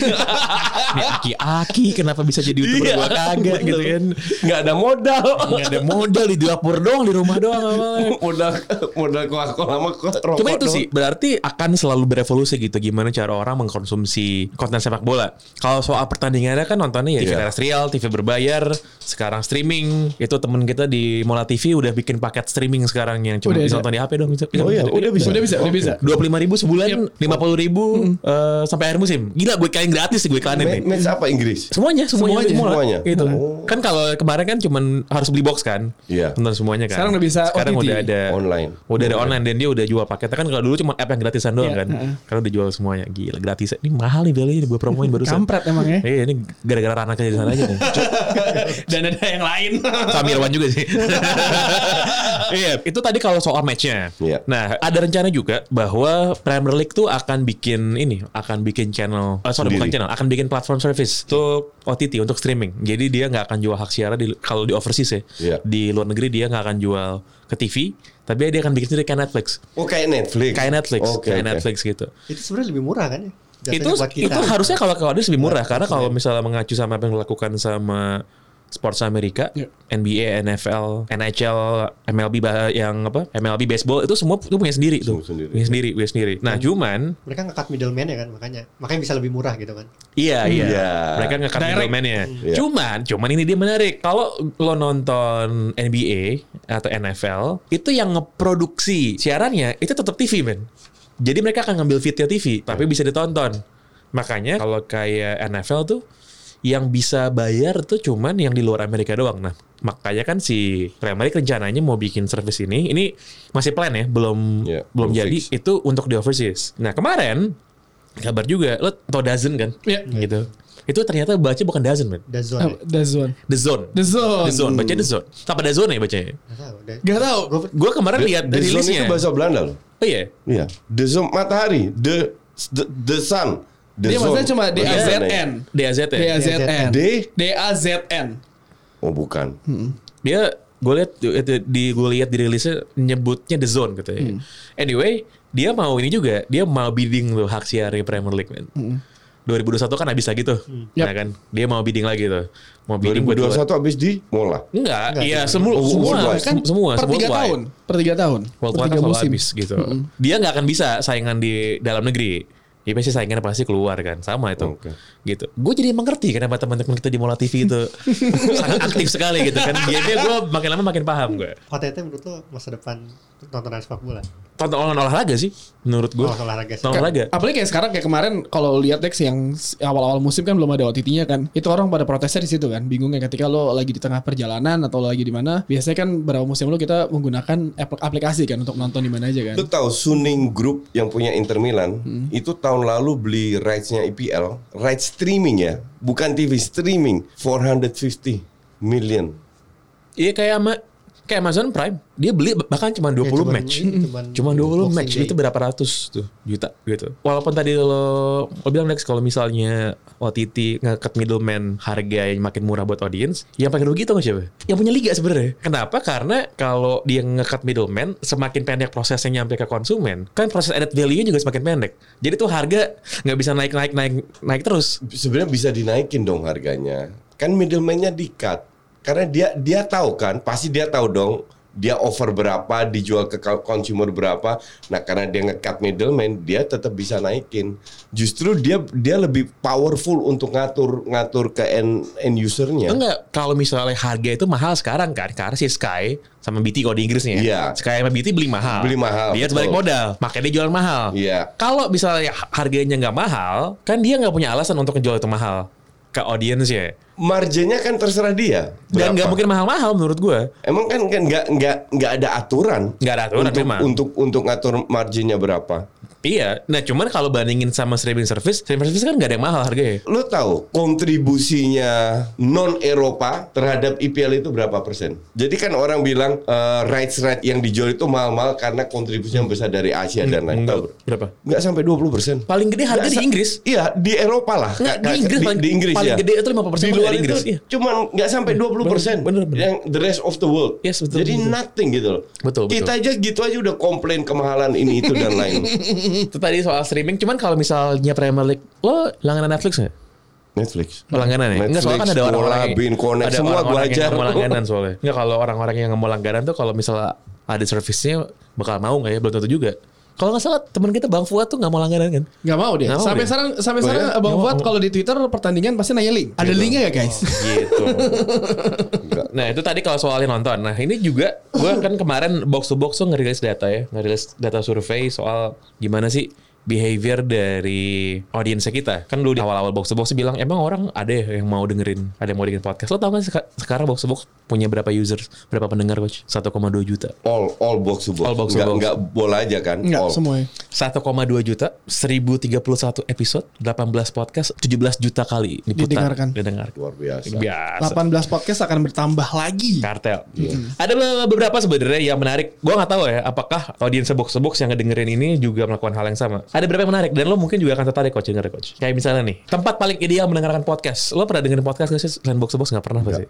[SPEAKER 2] Ini aki-aki kenapa bisa jadi YouTuber
[SPEAKER 3] Iya,
[SPEAKER 2] gua kagak gitu kan.
[SPEAKER 3] Nggak ada modal.
[SPEAKER 2] Gak ada modal di dapur doang, di rumah doang
[SPEAKER 3] modal modal sama rokok
[SPEAKER 2] Cuma itu
[SPEAKER 3] doang.
[SPEAKER 2] sih berarti akan selalu berevolusi gitu gimana cara orang mengkonsumsi konten sepak bola. Kalau soal pertandingannya kan nontonnya ya
[SPEAKER 3] Iya.
[SPEAKER 2] yeah. terestrial, TV berbayar, sekarang streaming. Itu temen kita di Mola TV udah bikin paket streaming sekarang yang cuma
[SPEAKER 1] Udah
[SPEAKER 2] bisa nonton di HP dong. Bisa,
[SPEAKER 3] Oh iya, udah bisa.
[SPEAKER 1] Udah bisa, udah bisa.
[SPEAKER 2] Dua puluh lima ribu sebulan, lima puluh ribu eh, sampai akhir musim. Gila gue kalian gratis sih gue iklanin nih.
[SPEAKER 3] Match apa Inggris?
[SPEAKER 2] Semuanya, semuanya,
[SPEAKER 1] Semuanya.
[SPEAKER 3] Semuanya.
[SPEAKER 2] Gitu.
[SPEAKER 3] Oh.
[SPEAKER 2] Kan kalau kemarin kan cuman harus beli box kan.
[SPEAKER 3] Iya.
[SPEAKER 2] Nonton semuanya kan.
[SPEAKER 1] Sekarang udah bisa
[SPEAKER 2] Sekarang
[SPEAKER 1] OTT.
[SPEAKER 2] udah ada
[SPEAKER 3] Online.
[SPEAKER 2] Udah ada online dan dia udah jual paketnya kan kalau dulu cuma app yang gratisan doang
[SPEAKER 1] Iya,
[SPEAKER 2] kan. Karena udah jual semuanya. Gila gratis. Ini mahal nih beli ini gue promoin barusan.
[SPEAKER 1] Kampret emang ya.
[SPEAKER 2] Iya ini gara-gara Rana kerja di sana aja.
[SPEAKER 1] Dan ada yang lain.
[SPEAKER 2] Samirwan juga sih. Iya, itu tadi kalau soal matchnya.
[SPEAKER 3] Iya.
[SPEAKER 2] Nah, ada rencana juga bahwa Premier League tuh akan bikin ini, akan bikin channel, eh, sorry
[SPEAKER 3] Sendiri.
[SPEAKER 2] bukan channel, akan bikin platform service untuk OTT untuk streaming. Jadi dia nggak akan jual hak siaran di kalau di overseas ya.
[SPEAKER 3] Iya.
[SPEAKER 2] Di luar negeri dia nggak akan jual ke TV, tapi dia akan bikin sendiri kayak Netflix.
[SPEAKER 3] Oh kayak Netflix.
[SPEAKER 2] Kayak Netflix,
[SPEAKER 3] Oke,
[SPEAKER 2] kayak
[SPEAKER 3] oke.
[SPEAKER 2] Netflix gitu.
[SPEAKER 4] Itu sebenarnya lebih murah kan ya?
[SPEAKER 2] Itu
[SPEAKER 4] buat kita.
[SPEAKER 2] itu harusnya kalau kalau dia lebih murah
[SPEAKER 4] Buat
[SPEAKER 2] karena kalau misalnya mengacu sama apa yang dilakukan sama sports Amerika,
[SPEAKER 1] Iya.
[SPEAKER 2] NBA, NFL, NHL, MLB yang apa? MLB baseball itu semua itu punya sendiri tuh.
[SPEAKER 3] Semua sendiri.
[SPEAKER 2] Punya sendiri, punya sendiri. Nah, cuman
[SPEAKER 4] mereka ngekat middleman ya kan makanya makanya bisa lebih murah gitu kan.
[SPEAKER 2] iya iya.
[SPEAKER 3] Iya.
[SPEAKER 2] Mereka ngekat
[SPEAKER 1] Direct.
[SPEAKER 2] middleman-nya.
[SPEAKER 3] Iya.
[SPEAKER 2] Cuman cuman ini dia menarik. Kalau lo nonton NBA atau NFL, itu yang ngeproduksi siarannya itu tetap TV, men. Jadi mereka akan ngambil video TV, tapi bisa ditonton. Makanya kalau kayak NFL tuh yang bisa bayar tuh cuman yang di luar Amerika doang. Nah, makanya kan si Premier League rencananya mau bikin service ini. Ini masih plan ya, belum
[SPEAKER 3] Iya,
[SPEAKER 2] belum
[SPEAKER 3] belum
[SPEAKER 2] jadi.
[SPEAKER 3] fix.
[SPEAKER 2] Itu untuk di overseas. Nah, kemarin kabar juga lo tau Dazen kan?
[SPEAKER 1] Iya.
[SPEAKER 2] Gitu. Itu ternyata baca bukan Dazen.
[SPEAKER 4] The zone. ya?
[SPEAKER 1] The Zone.
[SPEAKER 2] The Zone.
[SPEAKER 1] The Zone.
[SPEAKER 2] The Zone, baca The Zone. Apa The Zone ya bacanya?
[SPEAKER 4] Nggak tahu. The-
[SPEAKER 1] Gak tau.
[SPEAKER 4] Gua-
[SPEAKER 2] Gue kemarin lihat
[SPEAKER 3] The Zone
[SPEAKER 2] rilisnya.
[SPEAKER 3] itu bahasa Belanda loh.
[SPEAKER 2] Oh iya.
[SPEAKER 3] Iya. The Zone matahari. The the, the sun. The
[SPEAKER 1] Dia
[SPEAKER 3] zone.
[SPEAKER 1] maksudnya cuma
[SPEAKER 3] Bahasa Belanda ya.
[SPEAKER 1] D-A-Z-N.
[SPEAKER 2] DAZ ya.
[SPEAKER 1] D-A-Z-N.
[SPEAKER 3] D.
[SPEAKER 1] D-A-Z-N.
[SPEAKER 3] Oh bukan.
[SPEAKER 2] Dia gue lihat itu di gue lihat di rilisnya nyebutnya The Zone katanya. Anyway, dia mau ini juga, dia mau bidding loh hak siaran Premier League man. 2021 kan habis lagi tuh.
[SPEAKER 1] Yap.
[SPEAKER 2] Nah kan, dia mau bidding lagi tuh. Mau bidding buat
[SPEAKER 3] 2021 habis di Mola.
[SPEAKER 2] Enggak,
[SPEAKER 4] Enggak,
[SPEAKER 2] iya semua
[SPEAKER 3] Oh,
[SPEAKER 2] semua
[SPEAKER 3] worldwide.
[SPEAKER 2] kan semua
[SPEAKER 1] per
[SPEAKER 2] semua
[SPEAKER 1] tiga
[SPEAKER 2] worldwide.
[SPEAKER 1] tahun. Per tiga tahun.
[SPEAKER 2] World
[SPEAKER 1] per
[SPEAKER 2] Cup kan
[SPEAKER 1] tiga
[SPEAKER 2] selalu
[SPEAKER 1] musim.
[SPEAKER 2] habis gitu. Dia nggak akan bisa saingan di dalam negeri. Ya pasti saingannya pasti keluar kan, sama itu.
[SPEAKER 3] Oke.
[SPEAKER 2] Gitu. Gue jadi mengerti kenapa teman-teman kita di Mola TV itu sangat aktif sekali gitu kan. Game-nya gue makin lama makin paham gue.
[SPEAKER 4] OTT menurut lo masa depan tontonan sepak bola?
[SPEAKER 2] Tonton olahraga sih menurut gue.
[SPEAKER 4] Oh, olahraga sih.
[SPEAKER 2] Olahraga.
[SPEAKER 1] Apalagi kayak sekarang kayak kemarin kalau lihat Dex yang awal-awal musim kan belum ada OTT-nya kan. Itu orang pada protesnya di situ kan. Bingungnya ketika lo lagi di tengah perjalanan atau lo lagi di mana. Biasanya kan beberapa musim lo kita menggunakan apl- aplikasi kan untuk nonton di mana aja kan.
[SPEAKER 3] Lu tahu Suning Group yang punya Inter Milan
[SPEAKER 1] Hmm.
[SPEAKER 3] itu tahun lalu beli rights-nya IPL, rights streaming ya, bukan TV streaming, 450 million.
[SPEAKER 2] Iya kayak sama kayak Amazon Prime. Dia beli bahkan cuma 20
[SPEAKER 4] Ya, cuman
[SPEAKER 2] match.
[SPEAKER 4] ini, cuman
[SPEAKER 2] Cuma 20
[SPEAKER 4] Boxing
[SPEAKER 2] match
[SPEAKER 4] Day.
[SPEAKER 2] itu berapa ratus tuh juta gitu. Walaupun tadi lo lo bilang Dex kalau misalnya OTT ngekat middleman harga yang makin murah buat audience, yang paling rugi itu nggak siapa? Yang punya liga sebenarnya. Kenapa? Karena kalau dia ngekat middleman, semakin pendek prosesnya nyampe ke konsumen, kan proses added value juga semakin pendek. Jadi tuh harga nggak bisa naik naik naik naik terus.
[SPEAKER 3] Sebenarnya bisa dinaikin dong harganya. Kan middleman-nya di-cut. Karena dia dia tahu kan, pasti dia tahu dong dia offer berapa, dijual ke co- consumer berapa. Nah, karena dia nge-cut middleman, dia tetap bisa naikin. Justru dia dia lebih powerful untuk ngatur ngatur ke end, end usernya.
[SPEAKER 2] Enggak, kalau misalnya harga itu mahal sekarang kan, karena si Sky sama BT kalau di Inggrisnya.
[SPEAKER 3] Iya.
[SPEAKER 2] Sky sama BT beli mahal.
[SPEAKER 3] Beli mahal,
[SPEAKER 2] Dia balik modal, makanya dia jual mahal.
[SPEAKER 3] Iya.
[SPEAKER 2] Kalau misalnya harganya nggak mahal, kan dia nggak punya alasan untuk ngejual itu mahal. Ke audience ya.
[SPEAKER 3] Marginnya kan terserah dia.
[SPEAKER 2] Dan nggak
[SPEAKER 3] Berapa?
[SPEAKER 2] mungkin mahal-mahal menurut gue.
[SPEAKER 3] Emang kan kan nggak nggak nggak ada aturan.
[SPEAKER 2] Nggak ada aturan
[SPEAKER 3] untuk,
[SPEAKER 2] memang.
[SPEAKER 3] untuk untuk ngatur marginnya berapa.
[SPEAKER 2] Iya. Nah cuman kalau bandingin sama streaming service, streaming service kan nggak ada yang mahal harganya.
[SPEAKER 3] Lo tahu kontribusinya non Eropa terhadap IPL itu berapa persen? Jadi kan orang bilang eh, rights right yang dijual itu mahal-mahal karena kontribusinya besar dari Asia dan lain.
[SPEAKER 2] Enggak.
[SPEAKER 3] Tahu?
[SPEAKER 2] Berapa?
[SPEAKER 3] Nggak sampai 20 persen.
[SPEAKER 2] Paling gede harga di Inggris.
[SPEAKER 3] Iya di Eropa lah.
[SPEAKER 2] Nggak, di Inggris paling-
[SPEAKER 3] di Inggris
[SPEAKER 2] paling
[SPEAKER 3] ya.
[SPEAKER 2] gede itu 50%
[SPEAKER 3] Di
[SPEAKER 2] dari
[SPEAKER 3] luar
[SPEAKER 2] Inggris,
[SPEAKER 3] itu
[SPEAKER 2] iya.
[SPEAKER 3] cuman nggak sampai 20 persen.
[SPEAKER 2] bener, bener.
[SPEAKER 3] Yang the rest of the world.
[SPEAKER 2] Yes, betul,
[SPEAKER 3] Jadi
[SPEAKER 2] betul.
[SPEAKER 3] nothing gitu loh.
[SPEAKER 2] Betul, betul.
[SPEAKER 3] Kita aja gitu aja udah komplain kemahalan ini itu dan lain.
[SPEAKER 2] Itu tadi soal streaming. Cuman kalau misalnya Premier League, lo langganan Netflix nggak?
[SPEAKER 3] Netflix.
[SPEAKER 2] Oh, langganan ya? Enggak soalnya kan ada
[SPEAKER 3] Netflix,
[SPEAKER 2] orang-orang
[SPEAKER 3] Bin, Connect,
[SPEAKER 2] ada
[SPEAKER 3] semua gua
[SPEAKER 2] orang-orang yang
[SPEAKER 3] ajar.
[SPEAKER 2] mau langganan soalnya. Enggak kalau orang-orang yang mau langganan tuh kalau misalnya ada servisnya bakal mau nggak ya? Belum tentu juga. Kalau nggak salah teman kita Bang Fuad tuh nggak mau langganan kan?
[SPEAKER 1] Nggak mau dia.
[SPEAKER 2] Mau
[SPEAKER 1] sampai
[SPEAKER 2] dia.
[SPEAKER 1] sekarang sampai
[SPEAKER 3] Oh,
[SPEAKER 1] sekarang
[SPEAKER 3] ya?
[SPEAKER 1] Bang Fuad kalau di Twitter pertandingan pasti nanya link. Ada linknya ya guys?
[SPEAKER 2] Gitu. nah itu tadi kalau soalnya nonton. Nah ini juga gue kan kemarin box to box tuh ngerilis data ya, ngerilis data survei soal gimana sih behavior dari audiensnya kita. Kan dulu di awal-awal box to box bilang emang orang ada ya yang mau dengerin, ada yang mau dengerin podcast. Lo tau kan seka- sekarang box to box punya berapa users, berapa pendengar coach? 1,2 juta.
[SPEAKER 3] All all box to box.
[SPEAKER 2] All box to box.
[SPEAKER 3] nggak bola aja kan?
[SPEAKER 1] Enggak
[SPEAKER 3] all.
[SPEAKER 1] semuanya.
[SPEAKER 2] 1,2 juta, 1031 episode, 18 podcast, 17 juta kali diputar.
[SPEAKER 1] Didengarkan.
[SPEAKER 2] Didengarkan.
[SPEAKER 3] Luar biasa.
[SPEAKER 2] Biasa.
[SPEAKER 1] 18 podcast akan bertambah lagi.
[SPEAKER 2] kartel. Ada beberapa sebenarnya yang menarik. Gua nggak tahu ya, apakah audiens box to box yang ngedengerin ini juga melakukan hal yang sama. Ada beberapa yang menarik dan lo mungkin juga akan tertarik coach denger coach. Kayak misalnya nih, tempat paling ideal mendengarkan podcast. Lo pernah dengerin podcast nggak sih selain box box nggak pernah pasti.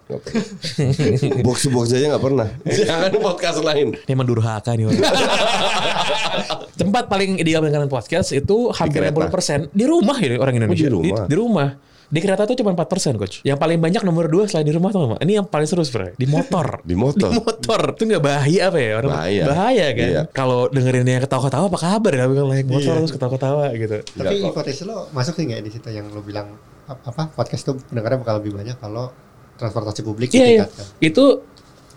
[SPEAKER 3] Box box aja nggak pernah. Jangan podcast lain.
[SPEAKER 2] Ini emang durhaka nih orang. tempat paling ideal mendengarkan podcast itu hampir
[SPEAKER 3] kereta.
[SPEAKER 2] 60% di rumah ya orang Indonesia.
[SPEAKER 3] Oh, di rumah.
[SPEAKER 2] Di, di rumah. Di kereta tuh cuma 4% coach. Yang paling banyak nomor 2 selain di rumah tuh? Ini yang paling seru sebenarnya. Di motor.
[SPEAKER 3] Di motor.
[SPEAKER 2] Di motor. Itu nggak bahaya apa ya? Orang
[SPEAKER 3] Bahaya.
[SPEAKER 2] Bahaya kan.
[SPEAKER 3] Iya.
[SPEAKER 2] Kalau dengerin yang ketawa-ketawa apa kabar ya? Kalau naik motor terus ketawa-ketawa gitu.
[SPEAKER 4] Tapi
[SPEAKER 3] Nggak kok.
[SPEAKER 4] hipotesis lo masuk sih nggak di situ yang lo bilang ap- apa podcast tuh pendengarnya bakal lebih banyak kalau transportasi publik
[SPEAKER 2] Iya, iya.
[SPEAKER 4] ditingkatkan.
[SPEAKER 2] Itu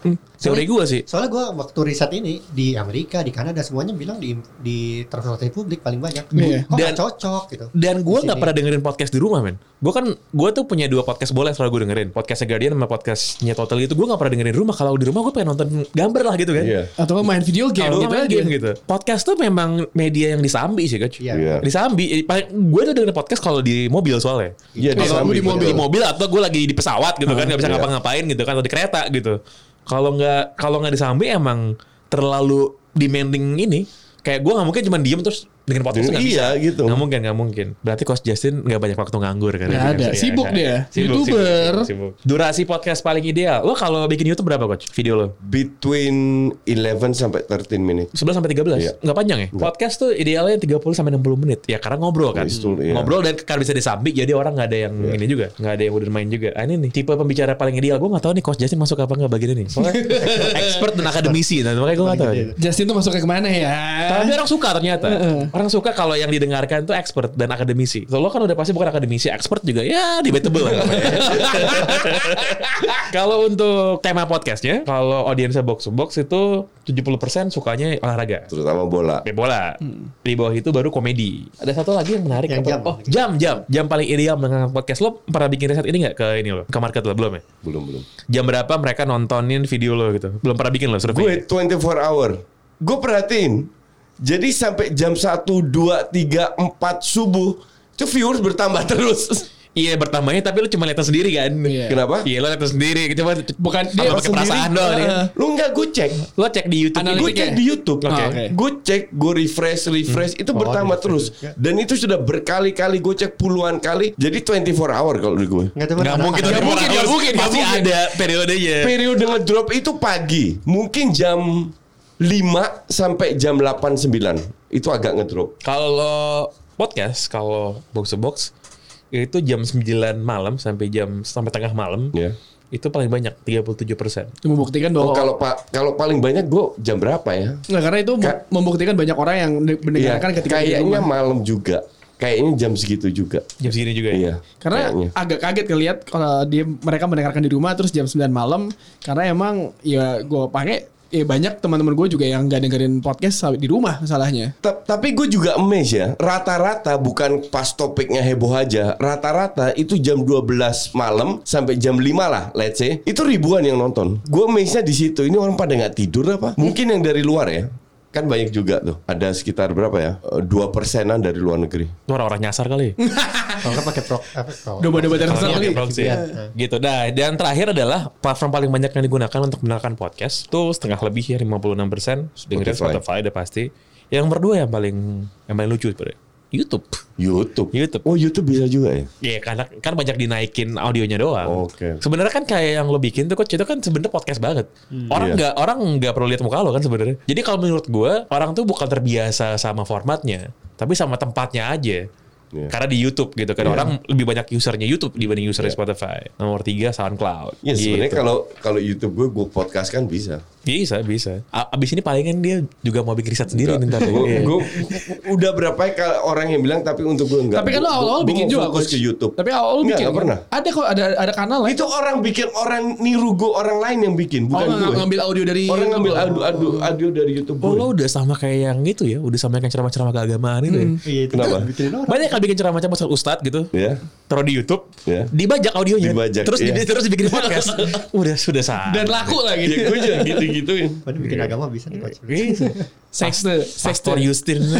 [SPEAKER 2] hmm, teori gue sih.
[SPEAKER 4] Soalnya gue waktu riset ini di Amerika, di Kanada semuanya bilang di di transportasi publik paling banyak.
[SPEAKER 1] Iya.
[SPEAKER 4] Kok
[SPEAKER 2] Dan-
[SPEAKER 4] cocok gitu?
[SPEAKER 2] Dan gue
[SPEAKER 4] Di
[SPEAKER 2] nggak pernah dengerin podcast di rumah men. Gue kan gue tuh punya dua podcast boleh selalu gue dengerin. Podcastnya Guardian sama podcastnya Total itu gue nggak pernah dengerin di rumah. Kalau di rumah gue pengen nonton gambar lah gitu kan.
[SPEAKER 3] Iya.
[SPEAKER 1] Atau main video game gitu
[SPEAKER 2] main game gitu. Podcast tuh memang media yang disambi sih coach.
[SPEAKER 4] Iya.
[SPEAKER 3] Iya.
[SPEAKER 2] Disambi. Paling- Gue tuh dengerin podcast kalau di mobil soalnya.
[SPEAKER 3] Iya,
[SPEAKER 2] Kalau
[SPEAKER 3] disambi,
[SPEAKER 2] di mobil, di mobil atau gue lagi di pesawat gitu kan nggak bisa
[SPEAKER 3] Iya.
[SPEAKER 2] ngapa-ngapain gitu kan atau di kereta gitu. Kalau nggak kalau nggak disambi emang terlalu demanding ini. Kayak gue nggak mungkin cuma diem terus dengerin podcast nggak
[SPEAKER 3] Iya,
[SPEAKER 2] bisa.
[SPEAKER 3] gitu.
[SPEAKER 2] Nggak mungkin nggak mungkin. Berarti Coach Justin nggak banyak waktu nganggur kan?
[SPEAKER 1] Nggak ada.
[SPEAKER 2] Iya,
[SPEAKER 1] Sibuk
[SPEAKER 2] iya.
[SPEAKER 1] dia.
[SPEAKER 2] Sibuk,
[SPEAKER 1] YouTuber.
[SPEAKER 2] sibuk, sibuk. Durasi podcast paling ideal. Lo kalau bikin YouTube berapa Coach? Video lo?
[SPEAKER 3] Between 11 sampai 13 minutes.
[SPEAKER 2] 11 sampai 13?
[SPEAKER 3] Iya.
[SPEAKER 2] Nggak panjang ya? Podcast tuh idealnya 30 sampai 60 menit. Ya karena ngobrol kan.
[SPEAKER 3] Itu, iya.
[SPEAKER 2] Ngobrol dan kan bisa disambi jadi orang nggak ada yang ini juga. nggak ada yang udah main juga. Ah, ini nih tipe pembicara paling ideal. Gue nggak tahu nih Coach Justin masuk apa nggak bagian ini. Soalnya expert dan akademisi. Nah, makanya gue nggak tahu.
[SPEAKER 1] Justin tuh masuknya ke mana ya?
[SPEAKER 2] Tapi orang suka ternyata. Orang suka kalau yang didengarkan tuh expert dan akademisi. Kalau lo kan udah pasti bukan akademisi, expert juga ya debatable lah. namanya. kalau untuk tema podcastnya, kalau audiensnya box to box itu 70% sukanya olahraga.
[SPEAKER 3] Terutama bola.
[SPEAKER 2] Sepak bola. Di bawah itu baru komedi. Ada satu lagi yang menarik.
[SPEAKER 4] Yang jam.
[SPEAKER 2] Oh jam jam. Jam paling ideal mendengarkan podcast. Lo pernah bikin riset ini nggak ke ini lo? Ke market lo belum ya?
[SPEAKER 3] Belum belum.
[SPEAKER 2] Jam berapa mereka nontonin video lo gitu? Belum pernah bikin lo survei?
[SPEAKER 3] Gue 24 hour. Gue perhatiin. Jadi sampai jam 1, 2, 3, 4 subuh. Itu viewers bertambah terus.
[SPEAKER 2] Iya bertambahnya tapi lo cuma lihat sendiri kan?
[SPEAKER 1] Iya.
[SPEAKER 3] Kenapa?
[SPEAKER 2] Iya lo lihat sendiri. Cuma
[SPEAKER 1] Bukan
[SPEAKER 2] dia
[SPEAKER 1] dia
[SPEAKER 2] pakai perasaan doang nih.
[SPEAKER 1] Heeh.
[SPEAKER 3] Lu enggak gue cek.
[SPEAKER 2] Lo cek di YouTube.
[SPEAKER 3] Gue
[SPEAKER 1] ya?
[SPEAKER 3] cek di YouTube.
[SPEAKER 2] Oke.
[SPEAKER 1] Oh, oke.
[SPEAKER 3] Gue cek, gue refresh, refresh, itu bertambah terus. Dan itu sudah berkali-kali gue cek puluhan kali. Jadi 24 hour kalau di gue.
[SPEAKER 4] Nggak
[SPEAKER 2] Nggak mungkin,
[SPEAKER 1] Nggak mungkin, nggak mungkin,
[SPEAKER 2] Pasti
[SPEAKER 1] mungkin.
[SPEAKER 2] ada periodenya.
[SPEAKER 3] Periode ngedrop itu pagi. Mungkin jam 5 sampai jam 8 9. Itu agak ngedrop.
[SPEAKER 2] Kalau podcast, kalau box to box itu jam 9 malam sampai jam sampai tengah malam.
[SPEAKER 3] Ya.
[SPEAKER 2] Itu paling banyak 37 persen.
[SPEAKER 1] Itu membuktikan
[SPEAKER 3] Oh,
[SPEAKER 1] bahwa
[SPEAKER 3] kalau pak kalau paling banyak gue jam berapa ya?
[SPEAKER 1] Nggak, karena itu
[SPEAKER 3] Ka-
[SPEAKER 1] membuktikan banyak orang yang de-
[SPEAKER 3] Iya,
[SPEAKER 1] mendengarkan ketika
[SPEAKER 3] kayaknya malam juga. Kayaknya jam segitu juga.
[SPEAKER 2] Jam segini juga ya.
[SPEAKER 3] Iya.
[SPEAKER 1] Karena
[SPEAKER 3] kayaknya.
[SPEAKER 1] agak kaget ngeliat kalau dia mereka mendengarkan di rumah terus jam 9 malam karena emang ya gue pakai eh banyak teman-teman gue juga yang gak dengerin podcast di rumah masalahnya.
[SPEAKER 3] Ta- Tapi gue juga amazed ya. Rata-rata bukan pas topiknya heboh aja. Rata-rata itu jam 12 malam sampai jam 5 lah, let's say. Itu ribuan yang nonton. Gue amazed-nya di situ. Ini orang pada nggak tidur apa? Mungkin yang dari luar ya. Kan banyak juga tuh. Ada sekitar berapa ya? Eh, Dua persenan dari luar negeri.
[SPEAKER 2] Itu orang-orang nyasar kali.
[SPEAKER 4] Kalau kan pakai pro, apa, kalau-
[SPEAKER 1] Domba-domba
[SPEAKER 2] nggak
[SPEAKER 1] kali.
[SPEAKER 2] proxy ya. Gitu. Nah, dan terakhir adalah platform paling banyak yang digunakan untuk mendengarkan podcast. Itu setengah lebih ya 56% dengerin
[SPEAKER 3] Spotify.
[SPEAKER 2] Spotify udah pasti. Yang nomor dua yang paling yang paling lucu sebenarnya. YouTube.
[SPEAKER 3] YouTube.
[SPEAKER 2] YouTube.
[SPEAKER 3] Oh YouTube bisa juga ya?
[SPEAKER 2] Iya karena kan banyak dinaikin audionya doang.
[SPEAKER 3] Oke.
[SPEAKER 2] Sebenarnya kan kayak yang lo bikin tuh coach itu kan sebenarnya podcast banget. Orang
[SPEAKER 3] Iya.
[SPEAKER 2] nggak orang nggak perlu lihat muka lo kan sebenarnya. Jadi kalau menurut gue orang tuh bukan terbiasa sama formatnya, tapi sama tempatnya aja.
[SPEAKER 3] Iya.
[SPEAKER 2] Karena di YouTube gitu kan
[SPEAKER 3] Iya.
[SPEAKER 2] orang lebih banyak usernya YouTube dibanding usernya Spotify. Nomor tiga SoundCloud.
[SPEAKER 3] Ya sebenarnya
[SPEAKER 2] Gitu.
[SPEAKER 3] kalau kalau YouTube gue gue podcast kan bisa.
[SPEAKER 2] bisa bisa. A- Abis ini palingan dia juga mau bikin riset sendiri nih ntar.
[SPEAKER 3] Gue
[SPEAKER 2] Iya.
[SPEAKER 3] udah berapa kali orang yang bilang tapi untuk gue enggak.
[SPEAKER 1] Tapi kan lo awal-awal bikin juga
[SPEAKER 3] fokus ke YouTube.
[SPEAKER 1] Tapi awal lo
[SPEAKER 3] Enggak,
[SPEAKER 1] bikin.
[SPEAKER 3] enggak pernah.
[SPEAKER 1] Ada kok ada ada kanal lah.
[SPEAKER 3] Itu orang bikin orang niru gue orang lain yang bikin
[SPEAKER 1] Oh,
[SPEAKER 3] bukan
[SPEAKER 1] ng-
[SPEAKER 3] gue.
[SPEAKER 1] ngambil audio dari
[SPEAKER 3] Orang ngambil audio, audio, audio dari YouTube
[SPEAKER 2] Oh
[SPEAKER 3] gue.
[SPEAKER 2] lo udah sama kayak yang gitu ya, udah sama kayak ceramah-ceramah keagamaan itu ya.
[SPEAKER 4] Iya itu
[SPEAKER 3] Kenapa?
[SPEAKER 4] kan.
[SPEAKER 2] Banyak kan bikin ceramah-ceramah soal ustadz gitu.
[SPEAKER 3] Ya.
[SPEAKER 2] Taruh di YouTube,
[SPEAKER 3] Ya.
[SPEAKER 2] dibajak audionya,
[SPEAKER 3] Dibajak,
[SPEAKER 2] terus
[SPEAKER 3] iya.
[SPEAKER 2] di- terus dibikin podcast. udah sudah sah.
[SPEAKER 1] Dan laku lagi.
[SPEAKER 3] Ya gue gitu-gituin.
[SPEAKER 4] Padahal bikin agama bisa nih coach.
[SPEAKER 2] Gitu.
[SPEAKER 1] Seks tuh. Seks tuh.
[SPEAKER 2] Pastor Justin.